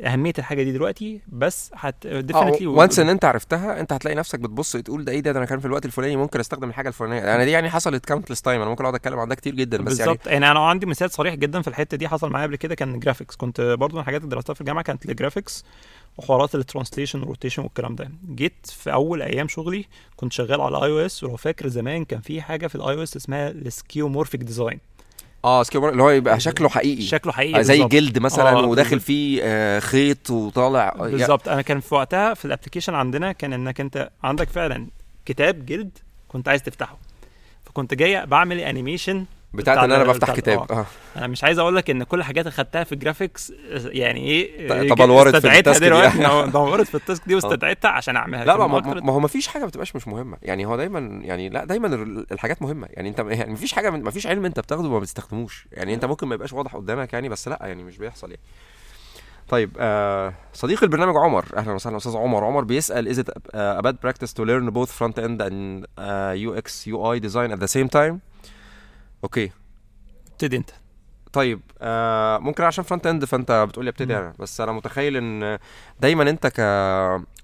S2: أهمية الحاجة دي دلوقتي بس هت definitely
S1: once إن أنت عرفتها أنت هتلاقي نفسك بتبص تقول ده إيه ده, ده أنا كان في الوقت الفلاني ممكن أستخدم الحاجة الفلانية. أنا دي يعني حصلت countless time أنا ممكن أقعد أتكلم عن ده كتير جدا بس يعني
S2: بالظبط. يعني أنا عندي مثال صريح جدا في الحتة دي حصل معايا قبل كده كان graphics كنت برضو من الحاجات اللي درستها في الجامعة كانت الـ graphics وحوارات الـ translation والـ rotation والكلام ده. جيت في أول أيام شغلي كنت شغال على iOS ولو فاكر زمان كان في حاجة في الـ iOS اسمها الـ skeuomorphic
S1: design آه skeuo اللي هو يبقى شكله حقيقي
S2: شكله حقيقي
S1: آه، زي
S2: بالظبط.
S1: جلد مثلا
S2: آه،
S1: وداخل. فيه آه، خيط وطالع آه،
S2: بالظبط أنا كان في وقتها في الـ application عندنا كان إنك أنت عندك فعلا كتاب جلد كنت عايز تفتحه فكنت جاي بعمل animation
S1: بتاعت
S2: بتاع
S1: إن
S2: أنا
S1: بفتح كتاب. آه.
S2: أنا مش عايز أقول لك إن كل الحاجات اللي خدتها في الـ graphics يعني إيه
S1: ط- تبلورت في
S2: استدعيتها
S1: الـ task دي.
S2: دلوقتي؟ *laughs* دورت في الـ task دي واستدعيتها عشان أعملها.
S1: لا ما, هو ما فيش حاجة ما بتبقاش مش مهمة. يعني هو دايما يعني لا دايما ال- الحاجات مهمة. يعني انت يعني ما فيش حاجة ما فيش علم أنت بتاخده وما بتستخدموش. يعني أنت ممكن ما يبقاش واضح قدامك يعني بس لا يعني مش بيحصل يعني. طيب آه صديق البرنامج عمر. أهلا وسهلا أستاذ عمر. عمر بيسأل is it a bad practice to learn both front end and uh, UX UI design at the same time? okay.
S2: ابتدي أنت.
S1: طيب آه ممكن عشان front end فأنت بتقول لي ابتدي. أنا بس أنا متخيل إن دايما أنت ك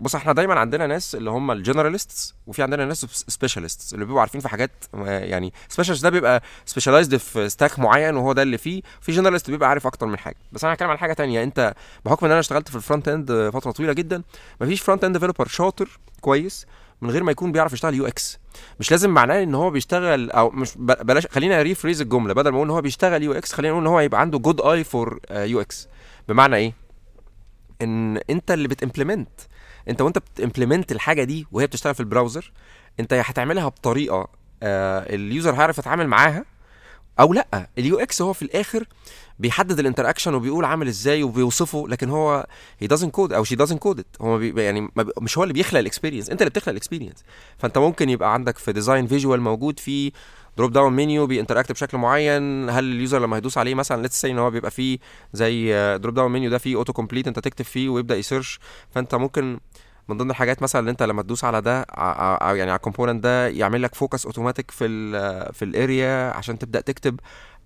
S1: بص إحنا دايما عندنا ناس اللي هم الـ generalists وفي عندنا ناس specialists اللي بيبقوا عارفين في حاجات آه، يعني specialist ده بيبقى specialized في stack معين وهو ده اللي فيه في generalist بيبقى عارف أكتر من حاجة. بس أنا هتكلم عن حاجة تانية. أنت بحكم إن أنا اشتغلت في ال front end فترة طويلة جدا مفيش front end developer شاطر كويس من غير ما يكون بيعرف يشتغل UX. مش لازم معناه إن هو بيشتغل أو مش بلاش خلينا rephrase الجملة بدل ما أقول إن هو بيشتغل UX خلينا نقول إن هو يبقى عنده good eye for UX. بمعنى إيه؟ إن أنت اللي بت implement أنت وأنت بت implement الحاجة دي وهي بتشتغل في ال browser أنت هتعملها بطريقة آه ال user هيعرف يتعامل معاها أو لأ. ال UX هو في الآخر بيحدد ال interaction وبيقول عامل إزاي وبيوصفه لكن هو هي doesn't code أو doesn't code it. هو بي يعني مش هو اللي بيخلق ال experience أنت اللي بتخلق ال experience فأنت ممكن يبقى عندك في design visual موجود فيه drop down menu بي interact بشكل معين. هل ال user لما هيدوس عليه مثلا let's say إن هو بيبقى فيه زي drop down menu ده فيه auto complete أنت تكتب فيه ويبدأ ي search فأنت ممكن من ضمن الحاجات مثلا اللي أنت لما تدوس على ده يعني على الكومبوننت ده يعمل لك فوكس اوتوماتيك في ال في الاريا عشان تبدأ تكتب.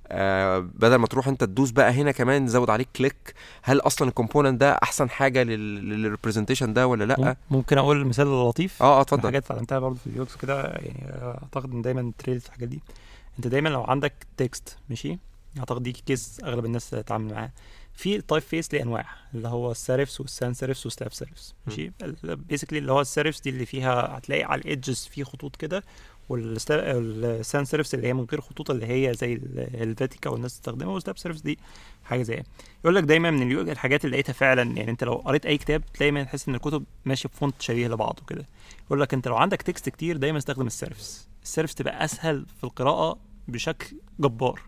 S1: آه بدل ما تروح انت تدوس بقى هنا كمان تزود عليك كليك. هل أصلا الكومبوننت ده احسن حاجة للريبريزنتيشن ده ولا لأ؟
S2: مم- ممكن أقول مثال لطيف.
S1: آه آه
S2: من
S1: اتفضل
S2: حاجات اتعلمتها برضه في اليو إكس كده يعني أعتقد إن دايما تريل في الحاجات دي. أنت دايما لو عندك تكست ماشي؟ أعتقد دي كيس أغلب الناس تتعامل معاه في التايب فيس ليه انواع اللي هو السيرفس والسان سيرفس والستاب سيرفس ماشي؟ بيسكلي اللي هو السيرفس دي اللي فيها هتلاقي على الايدجز في خطوط كده والسان سيرفس اللي هي من غير خطوط اللي هي زي ال- الفاتيكا والناس تستخدمها والستاب سيرفس دي حاجة زي يقول لك دايما من الحاجات اللي لقيتها فعلا يعني أنت لو قريت أي كتاب دايما تحس إن الكتب ماشية بفونت شبيه لبعض وكده. يقول لك أنت لو عندك تكست كتير دايما استخدم السيرفس. السيرفس تبقى أسهل في القراءة بشكل جبار.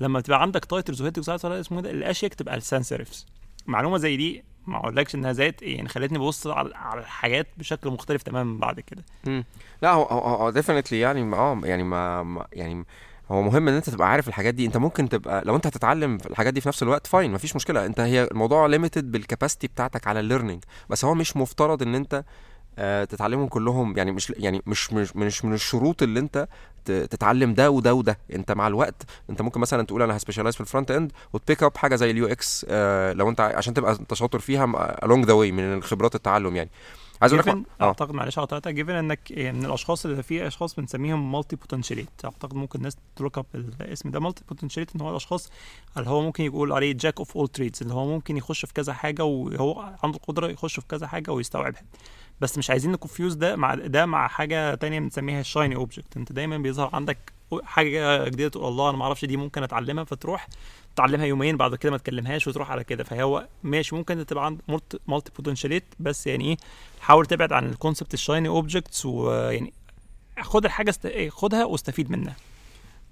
S2: لما تبقى عندك تايتلز وهيدز ولا اسمه ده؟ الاشيك تبقى السان سيرفس. معلومة زي دي ما اقولكش انها زيت يعني خلتني ببص على على الحاجات بشكل مختلف تماما بعد كده.
S1: لا هو هو definitely يعني آه يعني ما يعني هو مهم ان انت تبقى عارف الحاجات دي. انت ممكن تبقى لو انت هتتعلم الحاجات دي في نفس الوقت fine مفيش مشكلة. انت هي الموضوع limited بال capacity بتاعتك على ال learning بس هو مش مفترض ان انت تتعلمهم كلهم. يعني مش يعني مش مش مش من الشروط اللي انت تتعلم ده وده وده. انت مع الوقت انت ممكن مثلا تقول أنا هسبيشالايز في الفرونت اند وتبيك اب حاجة زي اليو إكس لو انت عشان تبقى انت شاطر فيها along ذا واي من الخبرات التعلم يعني. عايز
S2: أقول
S1: لك آه.
S2: أعتقد معلش على ثلاثة جيفن إنك يعني من الأشخاص اللي في أشخاص بنسميهم مالتي بوتنشاليت أعتقد ممكن الناس تلوك اب الاسم ده. مالتي بوتنشاليت إن هو الأشخاص اللي هو ممكن يقول عليه جاك اوف اول تريدز اللي هو ممكن يخش في كذا حاجة وهو عنده القدرة يخش في كذا حاجة ويستوعبها. بس مش عايزين نكونفيوز ده مع ده مع حاجة تانية بنسميها الشايني اوبجكت انت دايما بيظهر عندك حاجة جديدة تقول الله أنا ما أعرفش دي ممكن أتعلمها فتروح تعلمها يومين بعد كده ما تكلمهاش وتروح على كده. فهو ماشي ممكن تبقى عند multipotentialite بس يعني إيه حاول تبعد عن ال concept ال shiny objects ويعني خد الحاجة است... إيه، خدها واستفيد منها.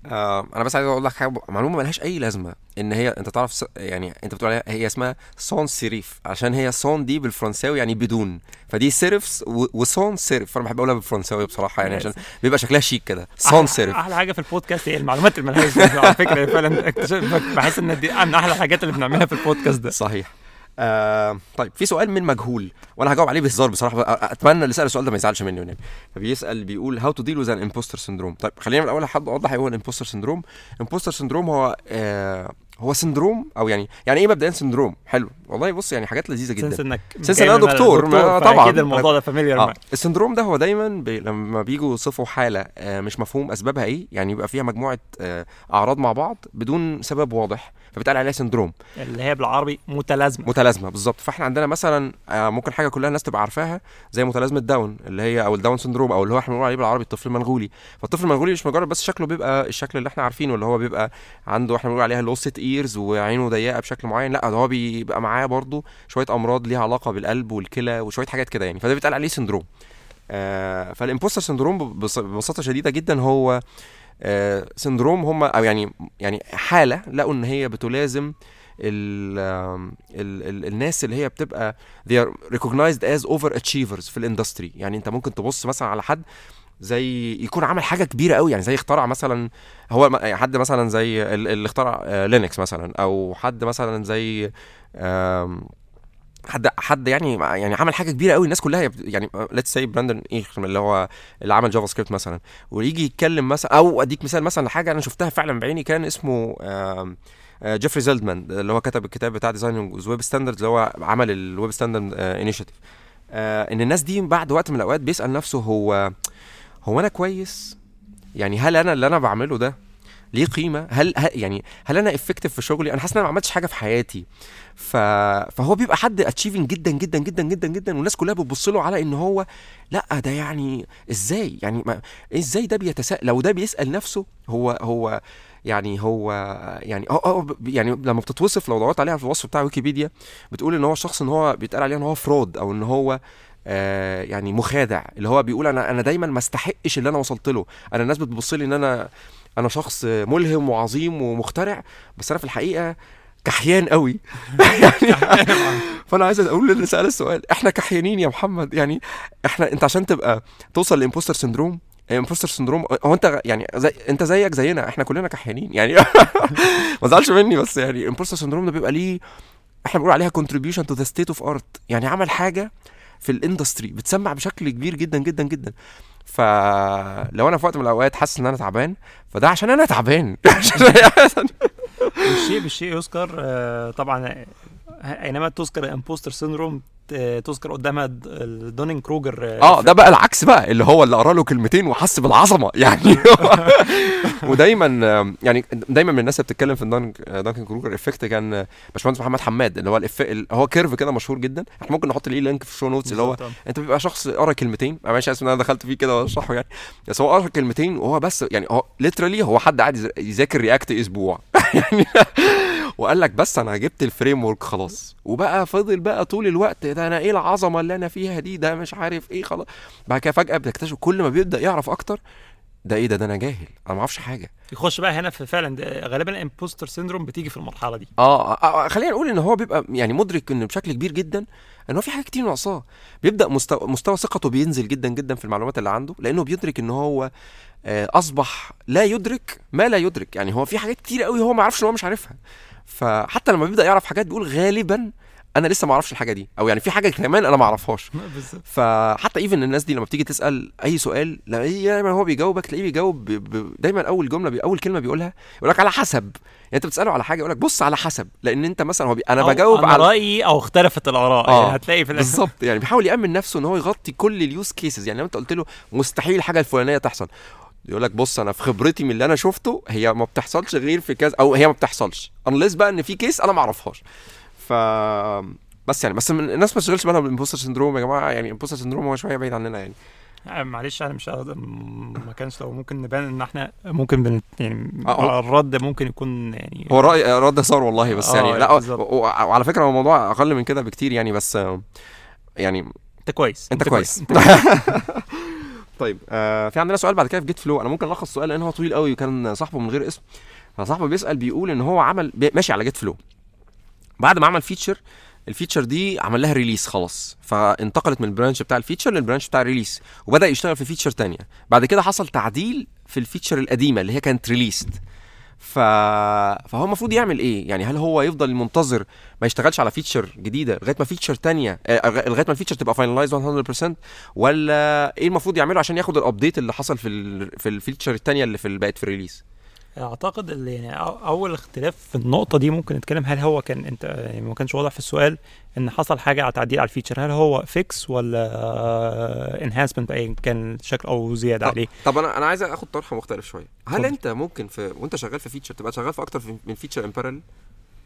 S1: آه أنا بس عايز أقول لك حاجة معلومة ملهاش أي لازمة إن هي أنت تعرف س... يعني أنت بتقول عليها هي اسمها sans serif عشان هي sans دي بالفرنساوي يعني بدون فدي serifs و... و sans serif فأنا بحب أقولها بالفرنساوي بصراحة يعني عشان بيبقى شكلها شيك كده
S2: sans
S1: serif
S2: أحلى حاجة في البودكاست هي المعلومات اللي ملهاش. على فكرة فعلا بحس إن دي من أحلى الحاجات اللي بنعملها في البودكاست ده.
S1: صحيح. آه طيب في سؤال من مجهول وأنا هجاوب عليه بهزار بصراحة. أتمنى اللي سأل السؤال ده ما يزعلش مني يعني فبيسال بيقول how to deal with an imposter syndrome طيب خلينا من الأول حد أوضح إيه هو ال imposter syndrome ال imposter syndrome هو آه هو syndrome أو يعني يعني إيه مبدئيا syndrome حلو. والله بص يعني حاجات لذيذة جدا.
S2: since
S1: إنك since
S2: من
S1: دكتور، ما- طبعاً.
S2: أكيد الموضوع ده
S1: familiar
S2: معاك.
S1: ال syndrome ده هو دايما بي... لما بيجوا يوصفوا حالة آه مش مفهوم أسبابها إيه يعني يبقى فيها مجموعة آه أعراض مع بعض بدون سبب واضح. فبيتقال عليها syndrome.
S2: اللي هي بالعربي متلازمة.
S1: متلازمة بالظبط. فاحنا عندنا مثلا آه، ممكن حاجة كلها الناس تبقى عارفاها زي متلازمة داون اللي هي أو ال Down syndrome أو اللي هو إحنا بنقول عليه بالعربي الطفل المنغولي. فالطفل المنغولي مش مجرد بس شكله بيبقى الشكل اللي إحنا عارفينه اللي هو بيبقى عنده إحنا بنقول عليها low-set ears وعينه ضيقة بشكل معين. لا ده هو بيبقى معاه برضه شوية أمراض ليها علاقة بالقلب والكلى وشوية حاجات كده يعني. فده بيتقال عليه syndrome. آه فال imposter syndrome ببس- ببساطة شديدة جدا هو آه syndrome هم أو يعني يعني حالة لقوا إن هي بتلازم ال ال ال الناس اللي هي بتبقى they are recognized as overachievers في ال industry يعني أنت ممكن تبص مثلا على حد زي يكون عمل حاجة كبيرة قوي يعني زي اخترع مثلا هو م- حد مثلا زي ال- اللي اخترع Linux مثلا أو حد مثلا زي حد حد يعني يعني عمل حاجة كبيرة قوي الناس كلها يعني let's say Brendan Eich اللي هو اللي عمل JavaScript مثلا ويجي يتكلم مثلا أو أديك مثال مثلا لحاجة أنا شفتها فعلا بعيني كان اسمه آه، Jeffrey Zeldman اللي هو كتب الكتاب بتاع Designing with Web Standards اللي هو عمل ال web standard initiative إن الناس دي بعد وقت من الأوقات بيسأل نفسه هو هو أنا كويس؟ يعني هل أنا اللي أنا بعمله ده ليه قيمة؟ هل, هل يعني هل أنا effective في شغلي؟ أنا حاسس إن أنا ما عملتش حاجة في حياتي. ف... فهو بيبقى حد achieving جدا جدا جدا جدا جدا والناس كلها بتبص له على إن هو لأ ده يعني إزاي؟ يعني ما... إزاي ده بيتساءل لو ده بيسأل نفسه هو هو يعني هو يعني هو ب- يعني لما بتتوصف لو دورت عليها في الوصف بتاع ويكيبيديا بتقول إن هو شخص إن هو بيتقال عليه إن هو فرود أو إن هو آه يعني مخادع اللي هو بيقول أنا أنا دايما ما استحقش اللي أنا وصلت له. أنا الناس بتبص لي إن أنا أنا شخص ملهم وعظيم ومخترع بس أنا في الحقيقة كحيان قوي. *laughs* يعني فأنا عايز أقول للي سأل السؤال إحنا كحيانين يا محمد يعني إحنا أنت عشان تبقى توصل ل imposter syndrome imposter syndrome هو أنت يعني زي أنت زيك زينا إحنا كلنا كحيانين يعني *laughs* ما تزعلش مني بس يعني imposter syndrome ده بيبقى ليه إحنا بنقول عليها contribution to the state of art. يعني عمل حاجة في ال industry بتسمع بشكل كبير جدا جدا جدا. فلو أنا في وقت من الأوقات حاسس إن أنا تعبان فده عشان أنا تعبان. *laughs*
S2: بالشيء بالشيء يذكر. آه، طبعا آه، أينما تذكر ال imposter syndrome تذكر قدامها د- ال Dunning
S1: Kruger آه ده بقى العكس بقى اللي هو اللي قرا له كلمتين وحس بالعظمة يعني. *laughs* ودايما يعني دايما من الناس اللي بتتكلم في Dunning Kruger effect كان باشمهندس محمد حماد اللي هو الإف... ال- هو كيرف كده مشهور جدا. إحنا ممكن نحط ليه لينك في ال show notes اللي هو أنت بيبقى شخص قرأ كلمتين. أنا مش أسف إن أنا دخلت فيه كده وأشرحه يعني. بس هو قرأ كلمتين وهو بس يعني هو literally هو حد قاعد يذاكر React أسبوع. *laughs* يعني وقال لك بس أنا جبت ال framework خلاص. وبقى فضل بقى طول الوقت ده أنا إيه العظمة اللي أنا فيها دي؟ ده مش عارف إيه خلاص. بعد كده فجأة بتكتشف كل ما بيبدأ يعرف أكتر ده إيه ده؟ ده أنا جاهل أنا ما أعرفش حاجة.
S2: يخش بقى هنا في فعلا غالبا ال imposter syndrome بتيجي في المرحلة دي.
S1: آه, آه, آه خلينا نقول إن هو بيبقى يعني مدرك ان بشكل كبير جدا إن هو في حاجات كتير ناقصاه. بيبدأ مستوى, مستوى ثقته بينزل جدا جدا في المعلومات اللي عنده لأنه بيدرك إن هو آه أصبح لا يدرك ما لا يدرك. يعني هو في حاجات كتير قوي هو ما يعرفش إن هو مش عارفها. فحتى لما بيبدأ يعرف حاجات بيقول غالبا أنا لسه ما أعرفش الحاجة دي. أو يعني في حاجة كمان أنا ما
S2: أعرفهاش. *laughs*
S1: فحتى even الناس دي لما بتيجي تسأل أي سؤال لا دايما هو بيجاوبك؟ تلاقيه بيجاوب ب... ب... دايما أول جملة بي... أول كلمة بيقولها يقول لك على حسب. يعني أنت بتسأله على حاجة يقول لك بص على حسب. لأن أنت مثلا هو بي...
S2: أنا
S1: بجاوب
S2: أنا
S1: على
S2: رأيي أو اختلفت الآراء.
S1: آه،
S2: يعني هتلاقي في
S1: بالظبط. يعني بيحاول يأمن نفسه إن هو يغطي كل ال use cases يعني لو أنت قلت له مستحيل الحاجة الفلانية تحصل. يقول لك بص أنا في خبرتي من اللي أنا شفته هي ما بتحصلش غير في كذا أو هي ما بتحصلش. unless بقى إن في case أنا ما أعرفهاش. ف بس يعني بس الناس ما تشغلش بالها بال imposter syndrome يا جماعة. يعني ال imposter syndrome هو شوية بعيد عننا يعني.
S2: آه، معلش أنا مش هقدر ما كانش لو ممكن نبان إن إحنا ممكن بن يعني
S1: آه، هو-
S2: الرد ممكن يكون يعني
S1: هو راي رد صار والله بس
S2: آه،
S1: يعني لا وعلى فكرة هو الموضوع أقل من كده بكتير يعني بس آه، يعني
S2: أنت كويس.
S1: أنت كويس.
S2: أنت كويس. *laughs*
S1: طيب آه في عندنا سؤال بعد كده في Git flow أنا ممكن ألخص السؤال لأن هو طويل قوي وكان صاحبه من غير اسم. فصاحبه بيسأل بيقول إن هو عمل ماشي على Git flow بعد ما عمل feature ال feature دي عمل لها release خلاص. فانتقلت من البرانش بتاع الفيتشر للبرانش بتاع الريليس وبدأ يشتغل في feature تانية. بعد كده حصل تعديل في ال feature القديمة اللي هي كانت released ف... فهو المفروض يعمل إيه؟ يعني هل هو يفضل منتظر ما يشتغلش على feature جديدة لغاية ما feature تانية آه، لغاية ما ال feature تبقى finalized 100% ولا إيه المفروض يعمله عشان ياخد ال update اللي حصل في ال... في ال feature التانية اللي في بقت في ال
S2: release أعتقد اللي يعني أول اختلاف في النقطة دي ممكن نتكلم هل هو كان أنت يعني ما كانش واضح في السؤال إن حصل حاجة على تعديل على ال feature هل هو fix ولا enhancement باي كان شكل أو زيادة
S1: طب,
S2: عليه؟
S1: طب أنا أنا عايز أخد طرح مختلف شوية. هل
S2: اتفضل.
S1: أنت ممكن في وأنت شغال في feature تبقى شغال في أكتر من feature in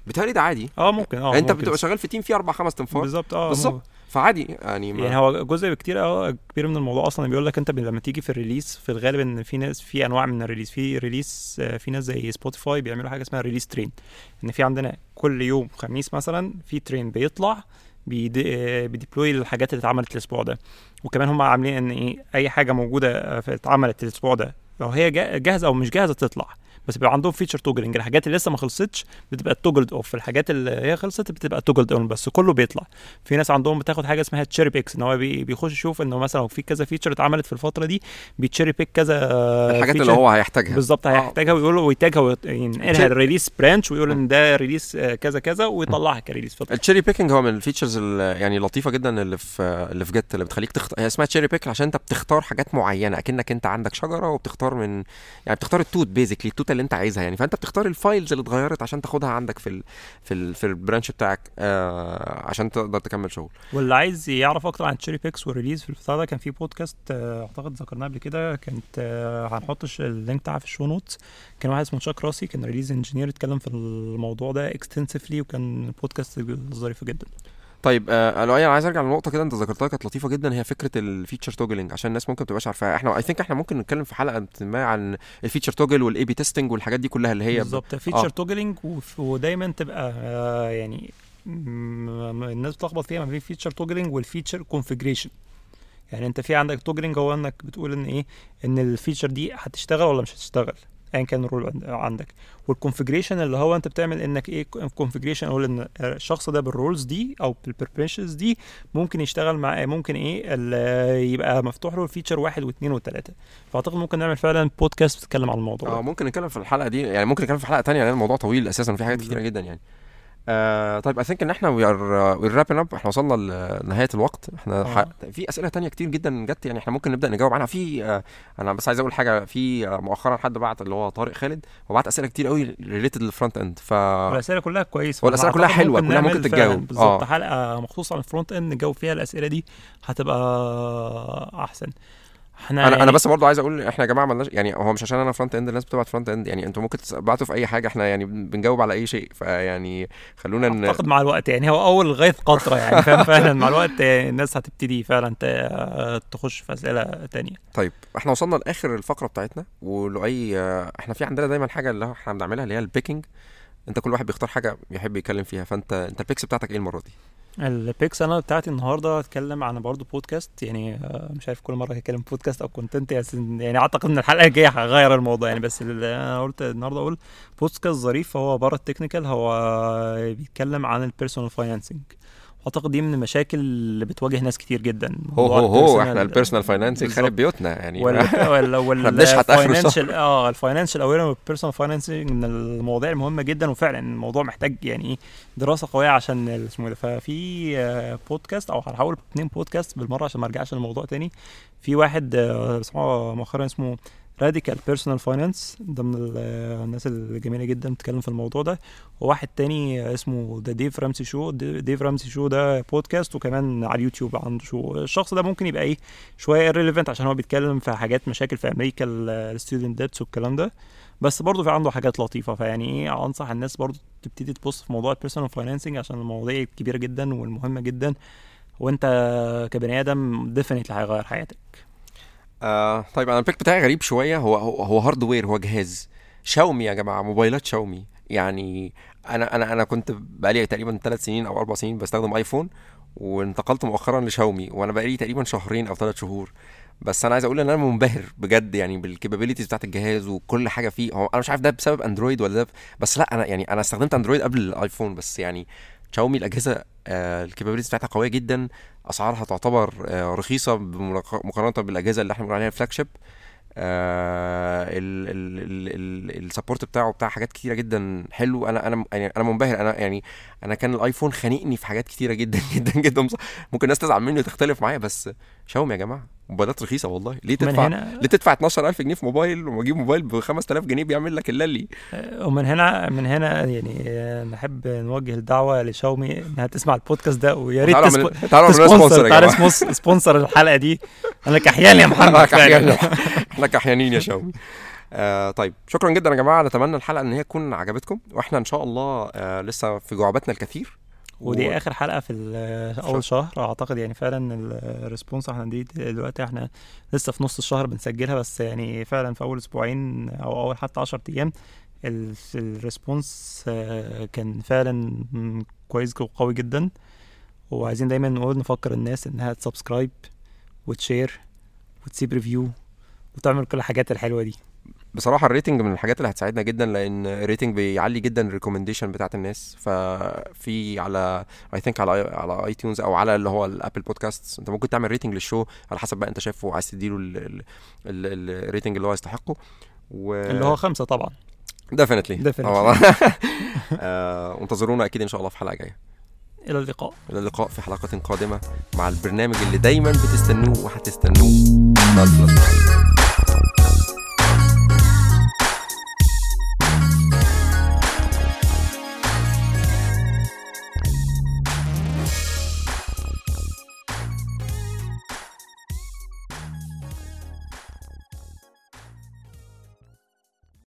S1: parallel بيتهيألي ده عادي.
S2: آه ممكن آه
S1: أنت
S2: ممكن.
S1: بتبقى شغال في team فيه أربع خمس تنفار.
S2: بالظبط آه
S1: بالظبط. فعادي يعني ما
S2: يعني هو جزء كتير آه كبير من الموضوع أصلا بيقول لك أنت لما تيجي في ال release في الغالب إن في ناس في أنواع من ال release. في release آه، في ناس زي سبوتيفاي بيعملوا حاجة اسمها release train إن في عندنا كل يوم خميس مثلا في train بيطلع بيدي- آه، بي deploy الحاجات اللي اتعملت الأسبوع ده. وكمان هم عاملين إن إيه أي حاجة موجودة آه، في- اتعملت الأسبوع ده لو هي جا- جاهزة أو مش جاهزة تطلع. بس بيبقى عندهم feature toggling الحاجات اللي لسه ما خلصتش بتبقى toggled off الحاجات اللي هي خلصت بتبقى toggled on بس كله بيطلع. في ناس عندهم بتاخد حاجة اسمها cherry picks إن هو بي- بيخش يشوف إنه مثلا لو في كذا feature اتعملت في الفترة دي بي cherry pick كذا
S1: الحاجات اللي هو هيحتاجها.
S2: بالظبط
S1: آه.
S2: هيحتاجها ويقول له وي tag ها
S1: Cherry-
S2: ال release branch ويقول إن ده release آه، كذا كذا ويطلعها ك release.
S1: ال cherry picking هو من ال features ال- يعني لطيفة جدا اللي في اللي في Git اللي بتخليك تختار هي اسمها cherry pick عشان أنت بتختار حاجات معينة. أكنك أنت عندك شجرة وبتختار من يعني بتختار التوت basically التوت اللي انت عايزها يعني. فانت بتختار ال files اللي اتغيرت عشان تاخدها عندك في ال في ال في ال branch بتاعك آه عشان تقدر تكمل شغل.
S2: واللي عايز يعرف أكتر عن cherry picks وال release في البتاع ده كان في بودكاست آه، اعتقد ذكرناه قبل كده. كانت آه، هنحط ال link بتاعها في ال show notes كان واحد اسمه تشاك راسي كان release engineer اتكلم في الموضوع ده extensively وكان بودكاست ظريف جدا.
S1: طيب آه أنا عايز أرجع لنقطة كده أنت ذكرتها كانت لطيفة جدا هي فكرة ال feature toggling عشان الناس ممكن ما تبقاش عارفاها. إحنا I think إحنا ممكن نتكلم في حلقة ما عن ال feature toggle وال A/B testing والحاجات دي كلها اللي هي
S2: بالظبط feature
S1: آه.
S2: toggling ودايما تبقى آه، يعني الناس بتلخبط فيها ما بين feature toggling وال feature configuration يعني أنت في عندك toggling هو إنك بتقول إن إيه إن ال feature دي هتشتغل ولا مش هتشتغل. ايا كان ال rule عند- عندك. وال configuration اللي هو أنت بتعمل إنك إيه configuration أقول إن الشخص ده بال rules دي أو بال permissions دي ممكن يشتغل مع ممكن إيه يبقى مفتوح له ال feature واحد واثنين وثلاثه فأعتقد ممكن نعمل فعلا بودكاست بتتكلم عن الموضوع
S1: آه ممكن نتكلم في الحلقة دي يعني ممكن نتكلم في حلقة تانية لأن الموضوع طويل أساسا وفي حاجات
S2: كتيرة.
S1: جدا يعني. آه طيب I think إن إحنا we are wrapping up إحنا وصلنا لنهاية الوقت. إحنا
S2: آه.
S1: ح... في أسئلة تانية كتير جدا جت يعني إحنا ممكن نبدأ نجاوب عنها. في آه أنا بس عايز أقول حاجة. في آه مؤخرا حد بعت اللي هو طارق خالد هو بعت أسئلة كتير قوي related لل front end ف
S2: والأسئلة كلها كويسة.
S1: والأسئلة
S2: فأنا
S1: كلها
S2: أعتقد
S1: حلوة، كلها ممكن تتجاوب.
S2: بالظبط
S1: آه.
S2: حلقة مخصوصه عن ال front end نجاوب فيها الأسئلة دي. هتبقى أحسن. إحنا
S1: أنا
S2: يعني
S1: أنا بس برضه عايز أقول إحنا يا جماعة مالناش يعني هو مش عشان أنا front end الناس بتبعت front end يعني أنتوا ممكن تبعتوا في اي حاجة إحنا يعني بنجاوب على اي شيء. فيعني خلونا ن...
S2: اعتقد مع الوقت يعني هو اول الغيث قطرة يعني فاهم؟ *laughs* فعلا مع الوقت الناس هتبتدي فعلا تخش في أسئلة تانية.
S1: طيب إحنا وصلنا لآخر الفقرة بتاعتنا. ولؤي إحنا في عندنا دايما حاجة اللي إحنا بنعملها اللي هي ال picking انت كل واحد بيختار حاجة يحب يتكلم فيها. فانت انت ال picks بتاعتك إيه المرة دي؟
S2: ال picks أنا بتاعتي النهارده هتكلم عن برضه بودكاست يعني آه، مش عارف كل مرة هتكلم بودكاست أو content يعني أعتقد إن الحلقة الجاية هغير الموضوع. يعني بس اللي أنا قلت النهارده أقول بودكاست ظريف هو بره ال technical هو بيتكلم عن ال personal financing أعتقد دي من المشاكل اللي بتواجه ناس كتير جدا.
S1: هو هو هو إحنا ال personal
S2: financing.
S1: خارب بيوتنا يعني. بنشحت *laughs* آخر الشهر.
S2: الفاينانشال آه الفاينانشال اويرنس وال personal financing من المواضيع المهمة جدا. وفعلا الموضوع محتاج يعني إيه دراسة قوية عشان اسمه إيه ده. ففي آه، بودكاست أو هحاول اتنين بودكاست بالمرة عشان ما أرجعش للموضوع تاني. في واحد آه، بسمعه مؤخرا اسمه Radical Personal Finance ده من ال- الناس الجميلة جدا بتتكلم في الموضوع ده. وواحد تاني اسمه The Dave Ramsey Show Dave Ramsey Show ده بودكاست وكمان على اليوتيوب عنده show الشخص ده ممكن يبقى إيه شوية irrelevant عشان هو بيتكلم في حاجات مشاكل في أمريكا ال student debts والكلام ده. بس برضه في عنده حاجات لطيفة. فيعني إيه أنصح الناس برضه تبتدي تبص في موضوع ال personal financing عشان المواضيع كبيرة جدا والمهمة جدا. وأنت كبني آدم definitely هيغير حياتك.
S1: آه طيب أنا ال pick بتاعي غريب شوية. هو هو, hardware هو جهاز. شاومي يا جماعة موبايلات شاومي. يعني أنا أنا أنا كنت بقالي تقريبا ثلاث سنين أو أربع سنين بستخدم ايفون وانتقلت مؤخرا لشاومي وأنا بقالي تقريبا شهرين أو ثلاث شهور. بس أنا عايز أقول إن أنا منبهر بجد يعني بال capabilities بتاعت الجهاز وكل حاجة فيه. هو أنا مش عارف ده بسبب أندرويد ولا ده بس لأ أنا يعني أنا استخدمت أندرويد قبل الايفون بس يعني شاومي الأجهزة آه ال capabilities بتاعتها قوية جدا. أسعارها تعتبر آه رخيصة مقارنة بالأجهزة اللي إحنا بنقول عليها flagship ال support بتاعه بتاع حاجات كتيرة جدا حلو. أنا أنا يعني أنا منبهر. أنا يعني أنا كان الآيفون خانقني في حاجات كتيرة جدا *laughs* جدا جدا. ممكن الناس تزعل مني وتختلف معايا بس شاومي يا جماعة. موبايلات رخيصة والله. ليه تدفع
S2: هنا
S1: ليه تدفع 12000 جنيه في موبايل وأجيب موبايل ب 5000 جنيه بيعمل لك اللي؟
S2: ومن هنا من هنا يعني آه، نحب نوجه الدعوة لشاومي إنها تسمع البودكاست ده ويا ريت
S1: تعالوا ت spo- من-
S2: تعالوا
S1: sponsor
S2: spons- sponsor الحلقة دي. أنا كحيان يا محمد.
S1: إحنا *laughs* كحيانين. إحنا كحيانين يا شاومي. آه طيب شكرا جدا يا جماعة. نتمنى الحلقة إن هي تكون عجبتكم وإحنا إن شاء الله آه لسه في جعبتنا الكثير.
S2: ودي
S1: و-
S2: آخر حلقة في ال- أول شهر. أعتقد يعني فعلا ال response إحنا دي دلوقتي إحنا لسه في نص الشهر بنسجلها بس يعني فعلا في أول أسبوعين أو أول حتى 10 أيام ال- ال response آه، كان فعلا كويس وقوي جدا. وعايزين دايما نقول نفكر الناس إنها ت subscribe وت share وتسيب review وتعمل كل الحاجات الحلوة دي.
S1: بصراحة ال rating من الحاجات اللي هتساعدنا جدا لأن ال rating بيعلي جدا ال recommendation بتاعت الناس. ففي على I think على على iTunes أو على اللي هو ال Apple Podcast أنت ممكن تعمل rating لل show على حسب بقى أنت شايفه عايز تديله ال rating اللي هو يستحقه. و
S2: اللي هو خمسة طبعا. Definitely. *laughs*
S1: وانتظرونا أكيد إن شاء الله في حلقة جاية.
S2: إلى اللقاء.
S1: إلى اللقاء في حلقة قادمة مع البرنامج اللي دايما بتستنوه وهتستنوه.